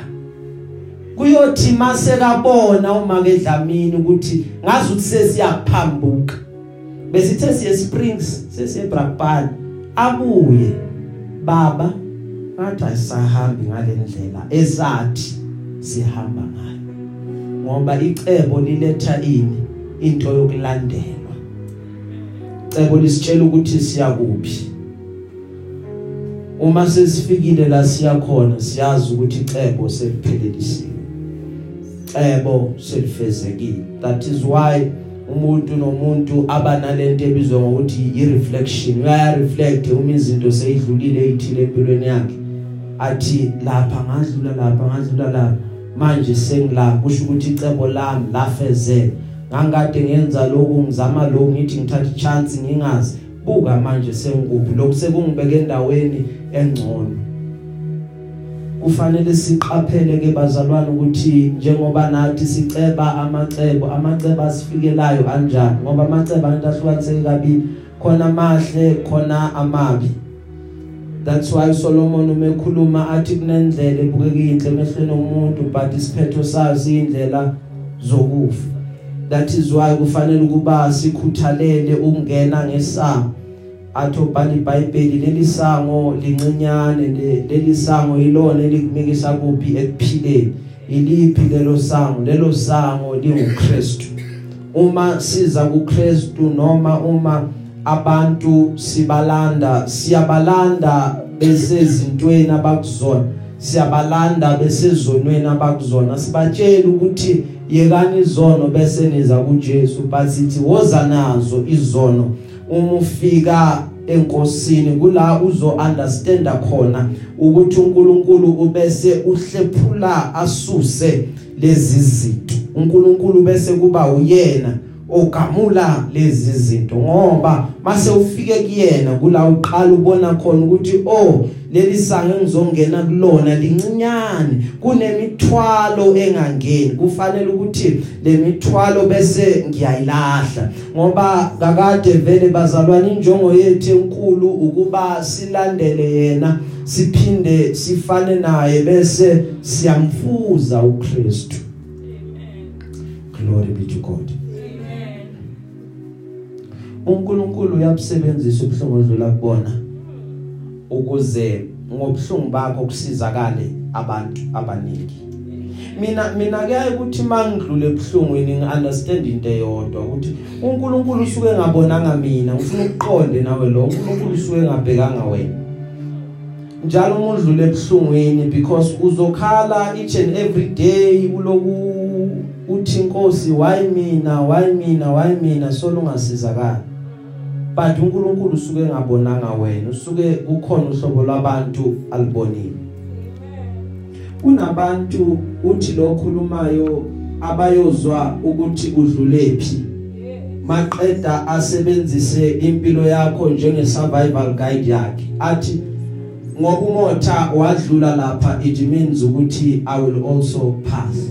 Kuyothi mase kabona uma ke dlamini ukuthi ngazi ukuthi sesiyaphambuka. Besithe siye Springs sesiye Brakpan abuye baba ngathi ayisahambi ngalendlela esathi sihamba ngayo ngoba icebo liletha ini? Into yokulandelwa. Icebo lisitshela ukuthi siya kuphi. Uma sesifikile la siya khona siyazi ukuthi icebo seliphelelisiwe icebo selifezekile. That is why umuntu nomuntu abanalento ebizwa ngokuthi i-reflection uyaya reflect uma izinto seyidlulile ezithile empilweni yakhe. Athi lapha ngadlula lapha ngadlula lapha. Manje sengila kusho ukuthi icebo lami lafezeka ngangade ngenza lokhu ngizama lokhu ngithi ngithatha chance ngingazi. Buka manje sengikuphi. Lokhu sekungibeke endaweni engcono. Kufanele siqaphele ke bazalwane ukuthi njengoba nathi siceba amacebo amacebo asifikelayo kanjani? Ngoba amacebo abantu ahlukaniseke kabili. Khona amahle khona amabi. That's why Solomon umekhuluma athi kunendlela ebukeka inhle emehlweni omuntu but isiphetho sazi indlela zokufa. That is why kufanele ukuba sikhuthalele ukungena ngesango athi ubhala iBhayibheli leli sango lincinyane leli sango yilona elikumikisa kuphi ekuphileni? Iliphi lelo sango? Lelo sango linguKristu. Uma siza kuKristu noma uma abantu sibalanda siyabalanda besezintweni abakuzona siyabalanda besezonweni abakuzona sibatshela ukuthi yekani izono bese niza kuJesu but sithi woza nazo izono. Uma ufika enkosini kula uzo understand khona ukuthi uNkulunkulu ubese uhlephula asuse lezi zinto. uNkulunkulu bese kuba uyena ogamula lezi zinto ngoba mase ufike kuyena kula uqala ubona khona ukuthi oh leli sange ngizongena kulona lincinyane. Kunemithwalo engangeni. Kufanele ukuthi lemithwalo bese ngiyayilahla. Ngoba kakade vele bazalwane injongo yethu enkulu ukuba silandele yena siphinde sifane naye bese siyamfuza uKristu. Glory be to God. uNkulunkulu uyabusebenzisa ubuhlungu odlula kubona. Ukuze ngobuhlungu bakho kusizakale abantu abaningi. Mina mina kuyaye ukuthi mangidlule ebuhlungwini ngiunderstand into eyodwa ukuthi uNkulunkulu usuke ngabonanga mina ngifuna ukuqonde nawe lo uNkulunkulu usuke ngabhekanga wena. Njalo uma udlule ebuhlungwini because uzokhala each and every day uloku uthi inkosi why mina why mina why mina? Solo ungasizakala but uNkulunkulu usuke ngabonanga wena usuke kukhona uhlobo lwabantu alibonile. Kunabantu uthi lokhulumayo abayozwa ukuthi udlulephi maqeda asebenzise impilo yakho njenge survival guide yakhe. Athi ngoba umotha wadlula lapha it means ukuthi i will also pass.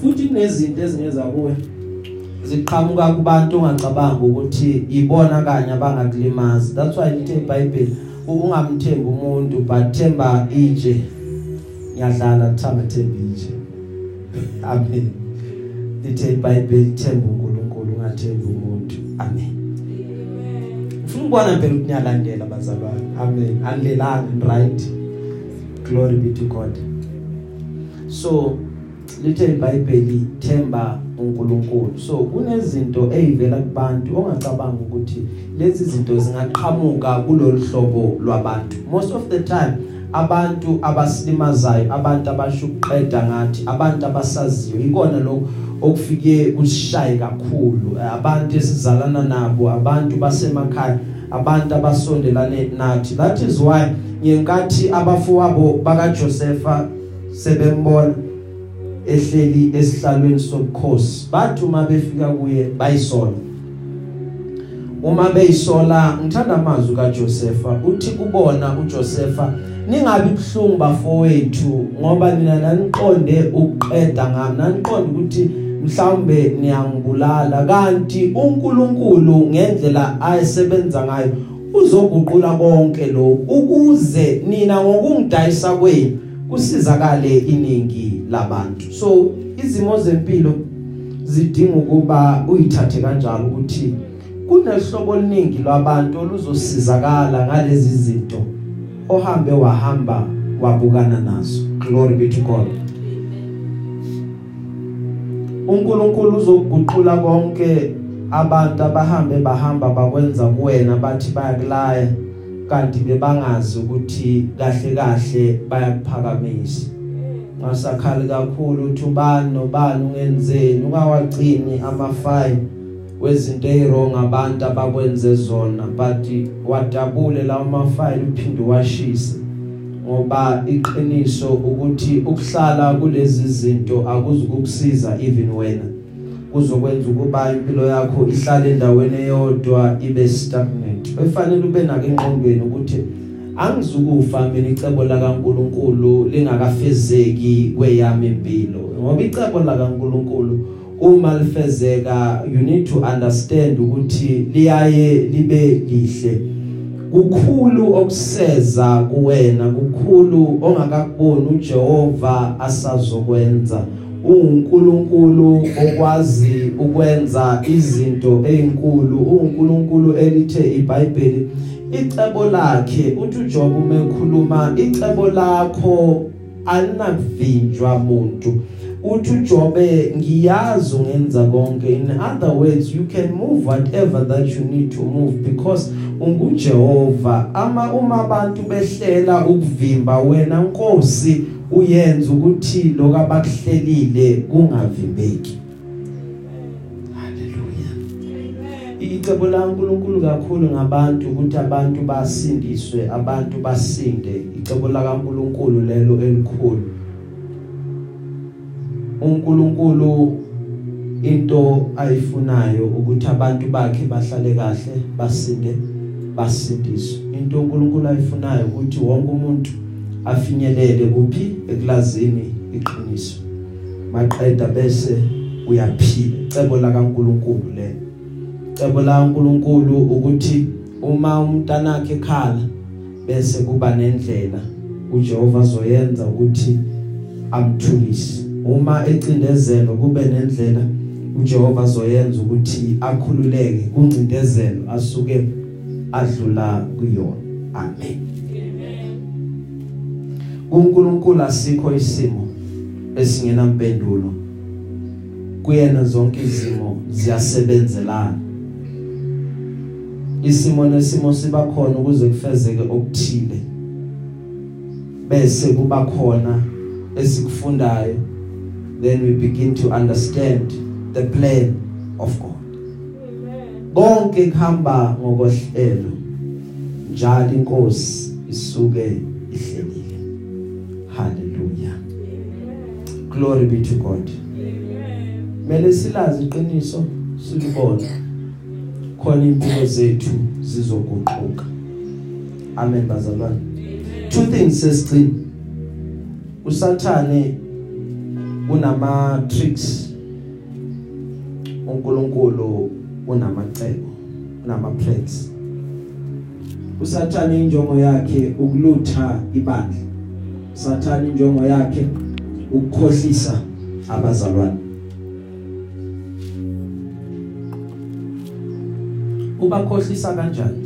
Futhi kunezinto ezingeza kuwe. Ziqhamuka kubantu ongacabanga ukuthi ibona kanye abangakulimaza that's why lithe iBhayibheli ungamthembi umuntu but themba ije ngiyadlala thamba themba ije amen. Lithe iBhayibheli themba uNkulunkulu ungathembi umuntu. Amen. Ufuna ukubona phela ukuthi niyalandela bazalwane. Amen. Andlelani right? Glory be to god. So lithe iBhayibheli themba uNkulunkulu so kunezinto ezivela kubantu ongacabanga ukuthi lezi zinto zingaqhamuka kulolu hlobo lwabantu. Most of the time abantu abasilimazayo abantu abashuqeda ngathi abantu abasaziyo ikona lokho okufike kushaye kakhulu. Abantu esizalana nabo abantu basemakhaya abantu abasondelane nathi. That is why ngenkathi abafowabo baka Josepha sebembona ehleli esihlalweni sobukhosi. Bathi uma befika kuye bayisola. Uma beyisola ngithanda amazwi kaJosepha uthi kubona uJosepha ningabi buhlungu bafowethu ngoba nina naniqonde ukuqeda ngami naniqonde ukuthi mhlambe niyangibulala. Kanti uNkulunkulu ngendlela ayisebenza ngayo uzoguqula konke lokhu. Ukuze nina ngokungidayisa kwenu kusizakale iningi. Labantu. So izimo zempilo zidinga ukuba uyithathe kanjalo ukuthi kunehlobo oluningi lwabantu oluzosizakala ngalezi zinto ohambe wahamba wabukana nazo. Glory be to God. uNkulunkulu uzokuguqula konke abantu abahambe bahamba bakwenza kuwena bathi bayakulaya kanti bebangazi ukuthi kahle kahle bayakuphakamisa. Ngasakhali kakhulu uthi ubani nobani ungenzeni ungawagcini amafile wezinto ezirong abantu abakwenze zona but wadabule lawo mafile uphinde washisa ngoba iqiniso ukuthi ukuhlala kulezi zinto akuzukukusiza even wena. Kuzokwenza ukuba impilo yakho ihlale endaweni eyodwa ibe stagnant. Efanele ube nake engqondweni ukuthi angizukufa mina icebo la kaNkuluNkulu lingakafezeki kweyami impilo. Ngoba icebo la kaNkuluNkulu uma lifezeka you need to understand ukuthi liyaye libe lihle. Kukhulu okuseza kuwena kukhulu ongakakuboni uJehova asazokwenza. uNkulunkulu okwazi ukwenza izinto ezinkulu uNkulunkulu elithe iBhayibheli icebo lakhe uthi uJob uma ekhuluma icebo lakho alinavinjwa umuntu uthi uJobe ngiyazi ungenza konke. In other words you can move whatever that you need to move because unguJehova. Ama uma abantu behlela ukuvimba wena Nkosi uyenza ukuthi lokabakuhlelile kungavimbeki. Icebo la uNkulunkulu kakhulu ngabantu ukuthi abantu basindiswe abantu basinde. Icebo la kaNkulunkulu lelo elikhulu. uNkulunkulu into ayifunayo ukuthi abantu bakhe bahlale kahle basinde basindiswe. Into uNkulunkulu ayifunayo ukuthi wonke umuntu afinyelele kuphi ekulazini iqiniso. Maqeda bese uyaphila. Icebo la kaNkulunkulu lelo. Cebo la uNkulunkulu ukuthi uma umntanakhe ekhala bese kuba nendlela uJehova zoyenza ukuthi amthulise. Uma ecindezelo kube nendlela uJehova zoyenza ukuthi akhululeke kuncindezelo asuke adlula kuyona. Amen. kuNkulunkulu asikho isimo esingenampendulo. Kuyena zonke izimo ziyasebenzelana. Isimo nesimo siba khona ukuze kufezeke okuthile. Bese kuba khona esikufundayo then we begin to understand the plan of God. Konke kuhamba ngokohlelo njalo inkosi isuke ihlelile. Hallelujah. Glory be to God. Mele silazi iqiniso silibona khona impilo zethu zizoguquka. Amen bazalwane. Two things sesicini usathane unama tricks uNkulunkulu unamacebo unama plans usathane injongo yakhe ukulutha ibandla. Sathane injongo yakhe ukukhohlisa abazalwane. Ubakhohlisa kanjani?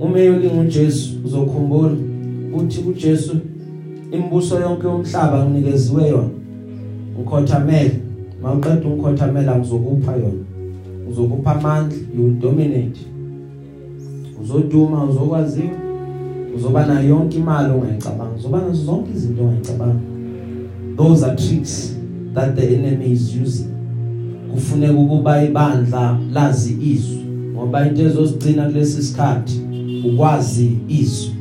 Uma eyolinga uJesu uzokhumbula uthi kuJesu imibuso yonke yomhlaba nginikeziwe yona. Ukhothamele mawuqeda ungikhothamela ngizokupha yona. Uzokupha amandla you will dominate. Uzoduma uzokwaziwa. Uzoba nayo yonke imali ongayicabanga. Uzoba nazo zonke izinto ongayicabanga. Those are tricks that the enemy is using. Kufuneka ukuba ibandla lazi izwi ngoba into ezosicina kulesi sikhathi ukwazi izwi.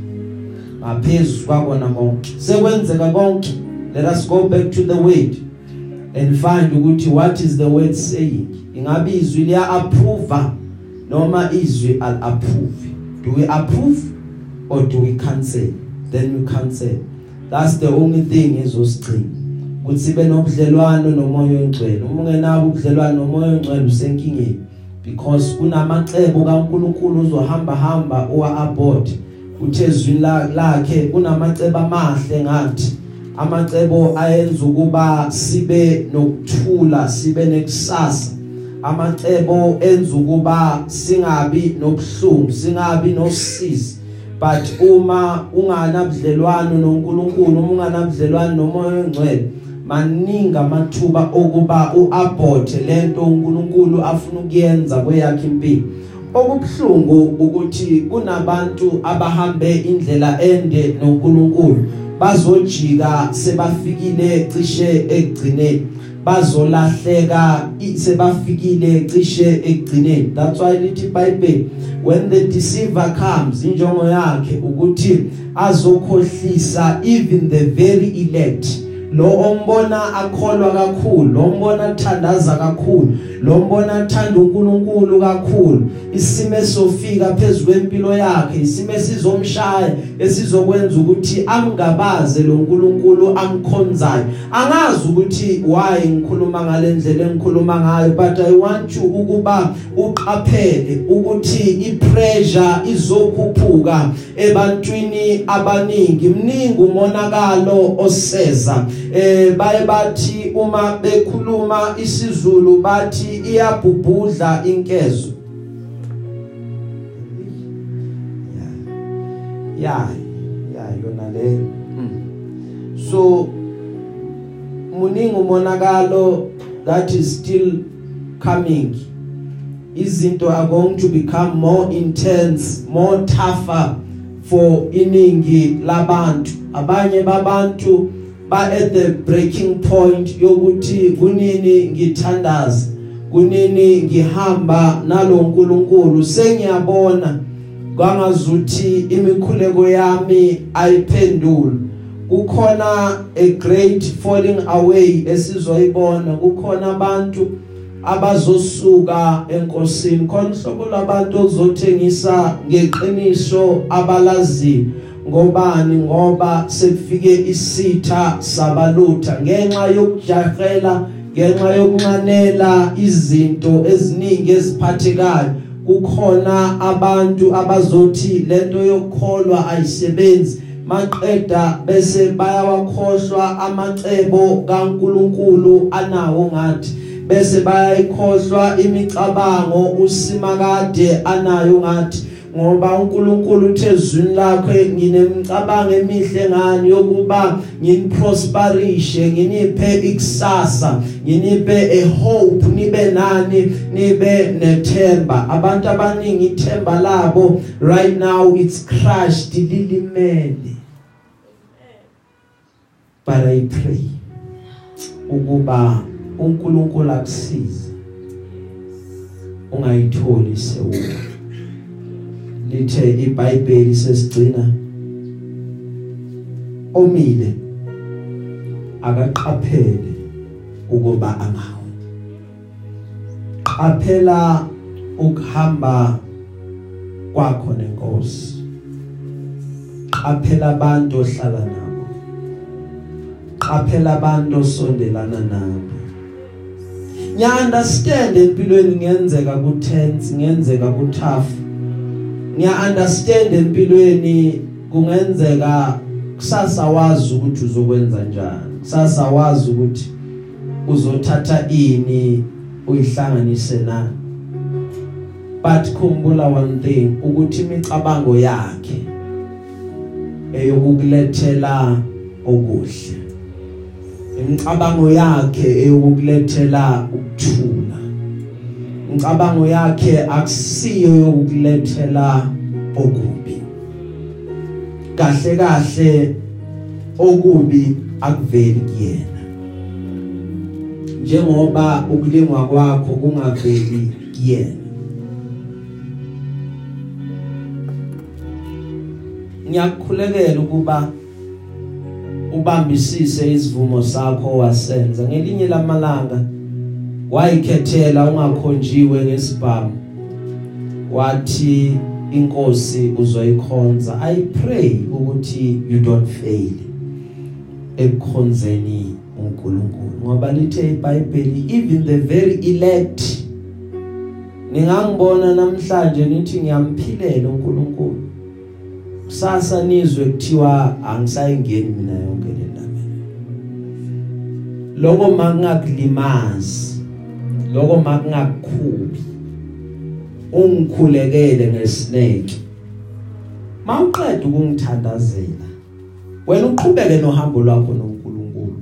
Ngaphezulu kwakona konke sekwenzeka konke. Let us go back to the word and find ukuthi what is the word saying? Ingabe izwi liya approve noma izwi al approve do we approve or do we cancel? Then we cancel. That's the only thing ezosicina ukuthi sibe nobudlelwano nomoya oyingcwele. Uma ungenabo ubudlelwano nomoya oyingcwele usenkingeni because kunamacebo kaNkuluNkulu uzohamba hamba owa abort uthezwini lakhe kunamacebo amahle ngathi amacebo ayenza ukuba sibe nokuthula sibe nekusasa. Amacebo enza ukuba singabi nobhlungu singabi nosizi. But uma unganabudlelwano noNkulunkulu uma unganabudlelwano nomoya ongcwele maningi amathuba okuba uabort lento uNkulunkulu afuna ukuyenza kweyakhe impilo. Okubhlungu ukuthi kunabantu abahambe indlela ende noNkulunkulu. Bazojika sebafikile cishe egcineni bazolahleka sebafikile cishe egcineni that's why lithi bible when the deceiver comes injongo yakhe ukuthi azokhohlisa even the very elect. Lo ombona akholwa kakhulu lo mbona athandaza kakhulu lo mbona athanda uNkulunkulu kakhulu. Isime sofika phezulu kwempilo yakhe isime sizomshaya esizokwenza ukuthi amngabaze lo uNkulunkulu amkhonzayo angazi ukuthi why ngikhuluma ngalendlela engikhuluma ngayo but i want you ukuba uqaphele ukuthi ipressure izokhuphuka ebantwini abaningi. Mningi umonakalo oseza. Eh baye bathi uma bekhuluma isiZulu bathi iyabhubhudla inkezo. Ya ya yona le. So muningi umonakalo that is still coming. Izinto are going to become more intense more tougher for iningi labantu. Abanye babantu ba at the breaking point yokuthi kunini ngithandaza kunini ngihamba nalonkulunkulu sengiyabona kwangazuthi imikhuleko yami ayiphendula kukhona a great falling away esizoyibona. Kukhona abantu abazosuka enkosini. Khona uhlobo labantu ozothengisa ngeqiniso abalaziyo. Ngobani? Ngoba sekufike isitha sabalutha. Ngenxa yokujahela ngenxa yokuncanela izinto eziningi eziphathekayo kukhona abantu abazothi lento yokukholwa ayisebenzi. Maqeda bese bayawakhohlwa amacebo kaNkuluNkulu anawo ngathi. Bese bayayikhohlwa imicabango usimakade anayo ngathi. Ngoba uNkulunkulu uthe ezwini lakho nginemicabango emihle ngani yokuba nginiprosperishe nginiphe ikusasa nginiphe a hope nibe nani? Nibe nethemba. Abantu abaningi ithemba labo right now it's crushed lilimele. But i pray ukuba uNkulunkulu akusize ungayitholi sewu lithe iBhayibheli sesigcina. Omile akaqaphele ukuba angawe qaphela ukuhamba kwakho nenkosi. Qaphela abantu ohlala nabo. Qaphela abantu osondelana nabo. Nya understand empilweni ngiyenzeka ku tense ngiyenzeka ku tough ngiya understand empilweni kungenzeka kusasa wazi ukuthi uzokwenza njani. Kusasa wazi ukuthi uzothatha ini uyihlanganise nani but khumbula one thing ukuthi imicabango yakhe eyokukulethela okuhle. Imicabango yakhe eyokukulethela ukuthula imicabango yakhe akusiyo yokukulethela okubi. Kahle kahle okubi akuveli kuyena. Njengoba ukulingwa kwakho kungaveli kuyena. Ngiyakukhulekela ukuba ubambisise isivumo sakho wasenza ngelinye lamalanga. Wayikhethela ungakhonjiwe ngesibhamu. Wathi inkosi uzoyikhonza. I pray ukuthi you don't fail ekukhonzeni uNkulunkulu ngoba lithe iBhayibheli even the very elect. Ningangibona namhlanje nithi ngiyamphilela uNkulunkulu. Kusasa nizwe kuthiwa angisayingeni mina yonke le ndaba. Lokho makungakulimazi lokho makungakukhubi ungikhulekele ngesineke. Mawuqeda ukungithandazela wena uqhubeke nohambo lwakho noNkulunkulu.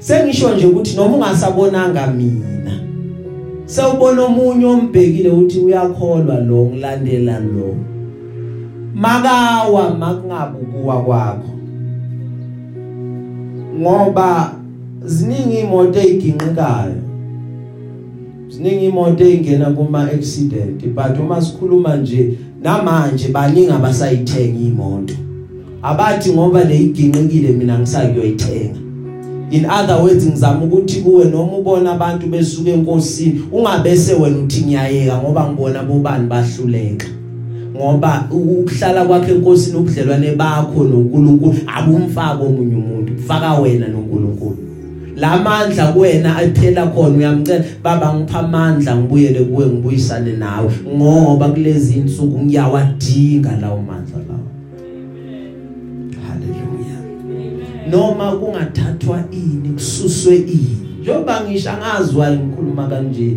Sengisho nje ukuthi noma ungasabonanga mina sewubona omunye ombhekile ukuthi uyakholwa lo ngilandela lo. Makawa makungabukuwa kwakho. Ngoba ziningi imoto eziginqikayo ziningi imoto ezingena kuma accident but uma sikhuluma nje namanje baningi abasayithenga imoto. Abathi ngoba leyiginqikile mina ngisakuyoyithenga in other words ngizama ukuthi kuwe noma ubona abantu besuka enkosini ungabese wena uthi ngiyayeka ngoba ngibona bobani bahluleka. Ngoba ukuhlala kwakhe enkosini ubudlelwane bakho noNkulunkulu abumfaka omunye umuntu kufaka wena noNkulunkulu. Lamandla kuwena aphela khona uyamcela baba ngipha amandla ngibuyele kuwe ngibuyisane nawe ngoba kulezi insuku ngiyawadinga lawo mandla lawo. Haleluya noma kungathathwa ini kususwe ini. Njengoba ngisho angazwa ngikhuluma kanje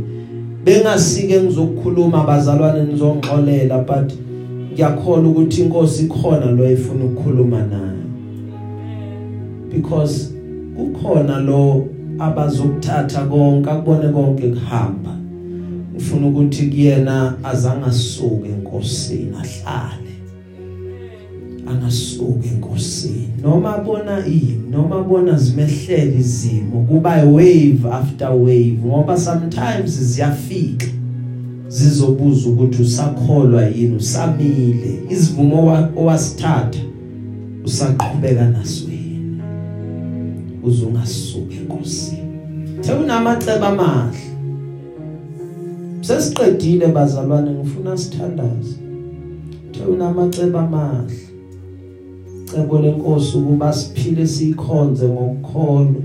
bengasike ngizokukhuluma bazalwane nizongxolela but ngiyakholwa ukuthi inkosi ikhona lo efuna ukukhuluma naye because kukhona lo abazokuthatha konke akubone konke kuhamba. Ngifuna ukuthi kuyena azangasuke enkosini ahlale. Angasuke enkosini. Noma bona ini noma bona zimehlela izimo kuba wave after wave ngoba sometimes ziyafika. Zizobuza ukuthi usakholwa yini usamile. Isivumo owasithatha usaqhubeka naso. yini uzungasuka enkosini sekunamaceba amahle. Sesiqedile bazalwane ngifuna sithandaze. Sekunamaceba amahle. Cebo lenkosi ukuba siphile sikhonze ngokukholwa.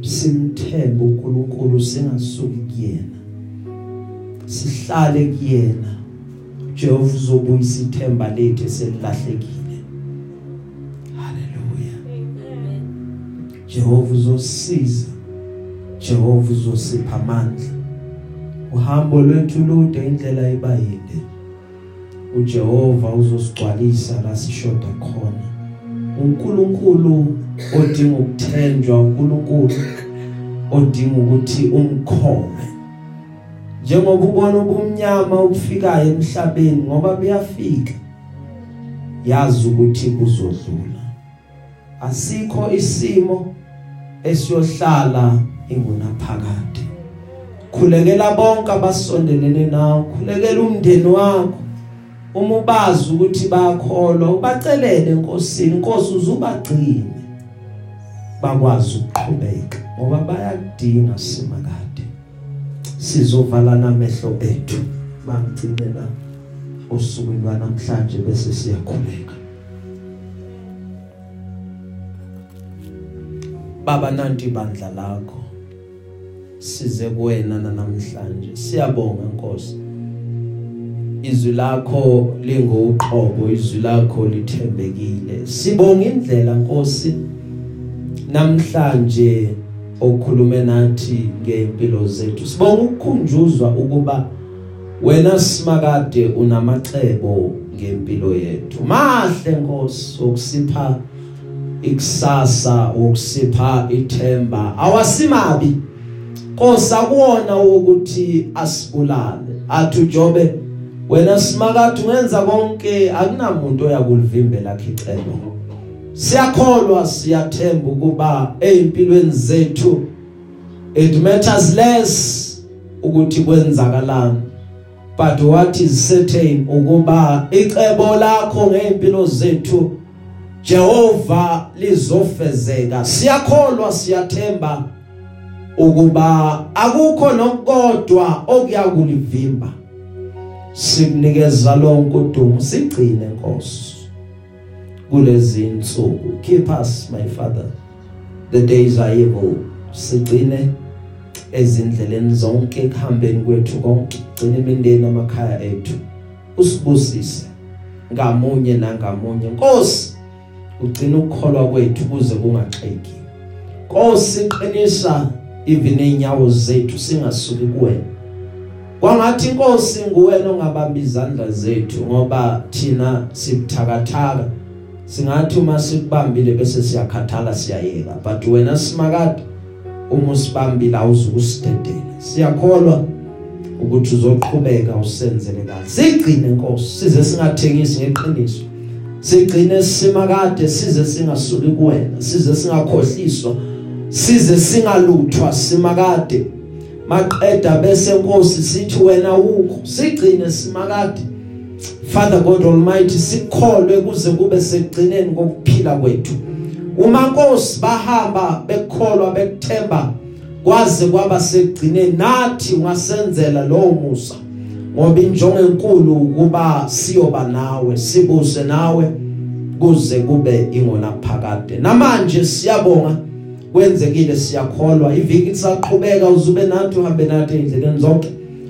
Simthembe uNkulunkulu singasuki kuyena. Sihlale kuyena. Jehova uzobuyisa ithemba lethu eselilahlekile Jehova uzosiza Jehova uzosipha amandla uhambo lwethu lude indlela ibayinde uJehova uzosigcwalisa la sishoda khona. uNkulunkulu odinga ukuthenjwa uNkulunkulu odinga ukuthi umkhome. Njengoba ubona ubumnyama ubufikayo emhlabeni ngoba buyafika yazi ukuthi kuzodlula. Asikho isimo esiyohlala ingunaphakade. Khulekela bonke abasondelene nawe khulekela umndeni wakho. Uma ubazi ukuthi bayakholwa ubacelele enkosini inkosi uzubagcine bakwazi ukuqhubeka ngoba bayakudinga simakade sizovalana amehlo ethu bangcimela usukwini lwanamhlanje bese siyakhuleka. Baba nanti ibandla lakho. Size kuwena namhlanje siyabonga Nkosi. Izwi lakho lingoqobo izwi lakho lithembekile. Sibonga indlela Nkosi. Namhlanje okhulume nathi ngempilo zethu sibonga ukukhunjuzwa ukuba wena simakade unamacebo ngempilo yethu. Mahle Nkosi ukusipha ikusasa ukusipha ithemba. Awasimabi. Nkosi akuona ukuthi asibulale. Athi ujobe wena simakade ungenza konke akunamuntu oyakulivimbela khicelo siyakholwa siyathemba ukuba ezimpilweni zethu it matters less ukuthi kwenzakalani but what is certain ukuba icebo lakho ngeimpilo zethu Jehova lizofezeka. Siyakholwa siyathemba ukuba akukho nokodwa okuyakulivimba sikunikeza lonke udumo sigcine Nkosi. Kulezi insuku keep us my father. The days are evil. Sigcine ezindleleni zonke ekuhambeni kwethu konke. Gcina imindeni amakhaya ethu. Usibusise ngamunye nangamunye. Nkosi ugcina ukukholwa kwethu kuze kungaxeki. Nkosi qinisa even einyawo zethu singasuki kuwena. Kwangathi inkosi nguwena ongabamba izandla zethu ngoba thina sibuthakathaka. Singathi uma sikubambile bese siyakhathala siyayeka. But wena simakade uma usibambile awuzukusidedela. Siyakholwa ukuthi uzoqhubeka usenzele kahle. Sigcine inkosi size singathengisi ngeqiniso. Sigcine simakade size singasuki kuwena size singakhohliswa size singaluthwa simakade. Maqeda bese inkosi sithi wena ukho sigcine simakade. Father God Almighty sikholwe kuze kube sekugcineni kokuphila kwethu. Uma inkosi bahamba bekholwa bekuthemba kwaze kwaba sekugcineni nathi ungasenzela lo musa. Ngoba injongo enkulu ukuba siyoba nawe sibuse nawe kuze kube ingona phakade. Namanje siyabonga kwenzekile siyakholwa. Iviki lisaqhubeka uzube nathi uhambe nathi endleleni zonke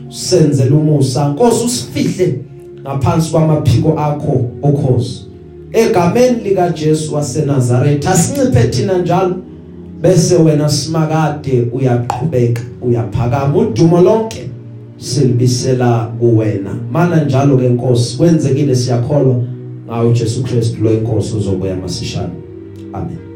senzele umusa. Nkosi usifihle ngaphansi kwamaphiko akho okhozi egameni lika Jesu waseNazaretha asinciphe thina njalo bese wena simakade uyaqhubeka uyaphakama. Udumo lonke silibisela kuwena. Mana njalo ke Nkosi kwenzekile siyakholwa ngawo Jesu Kristu lo inkosi uzobuya masishana amen.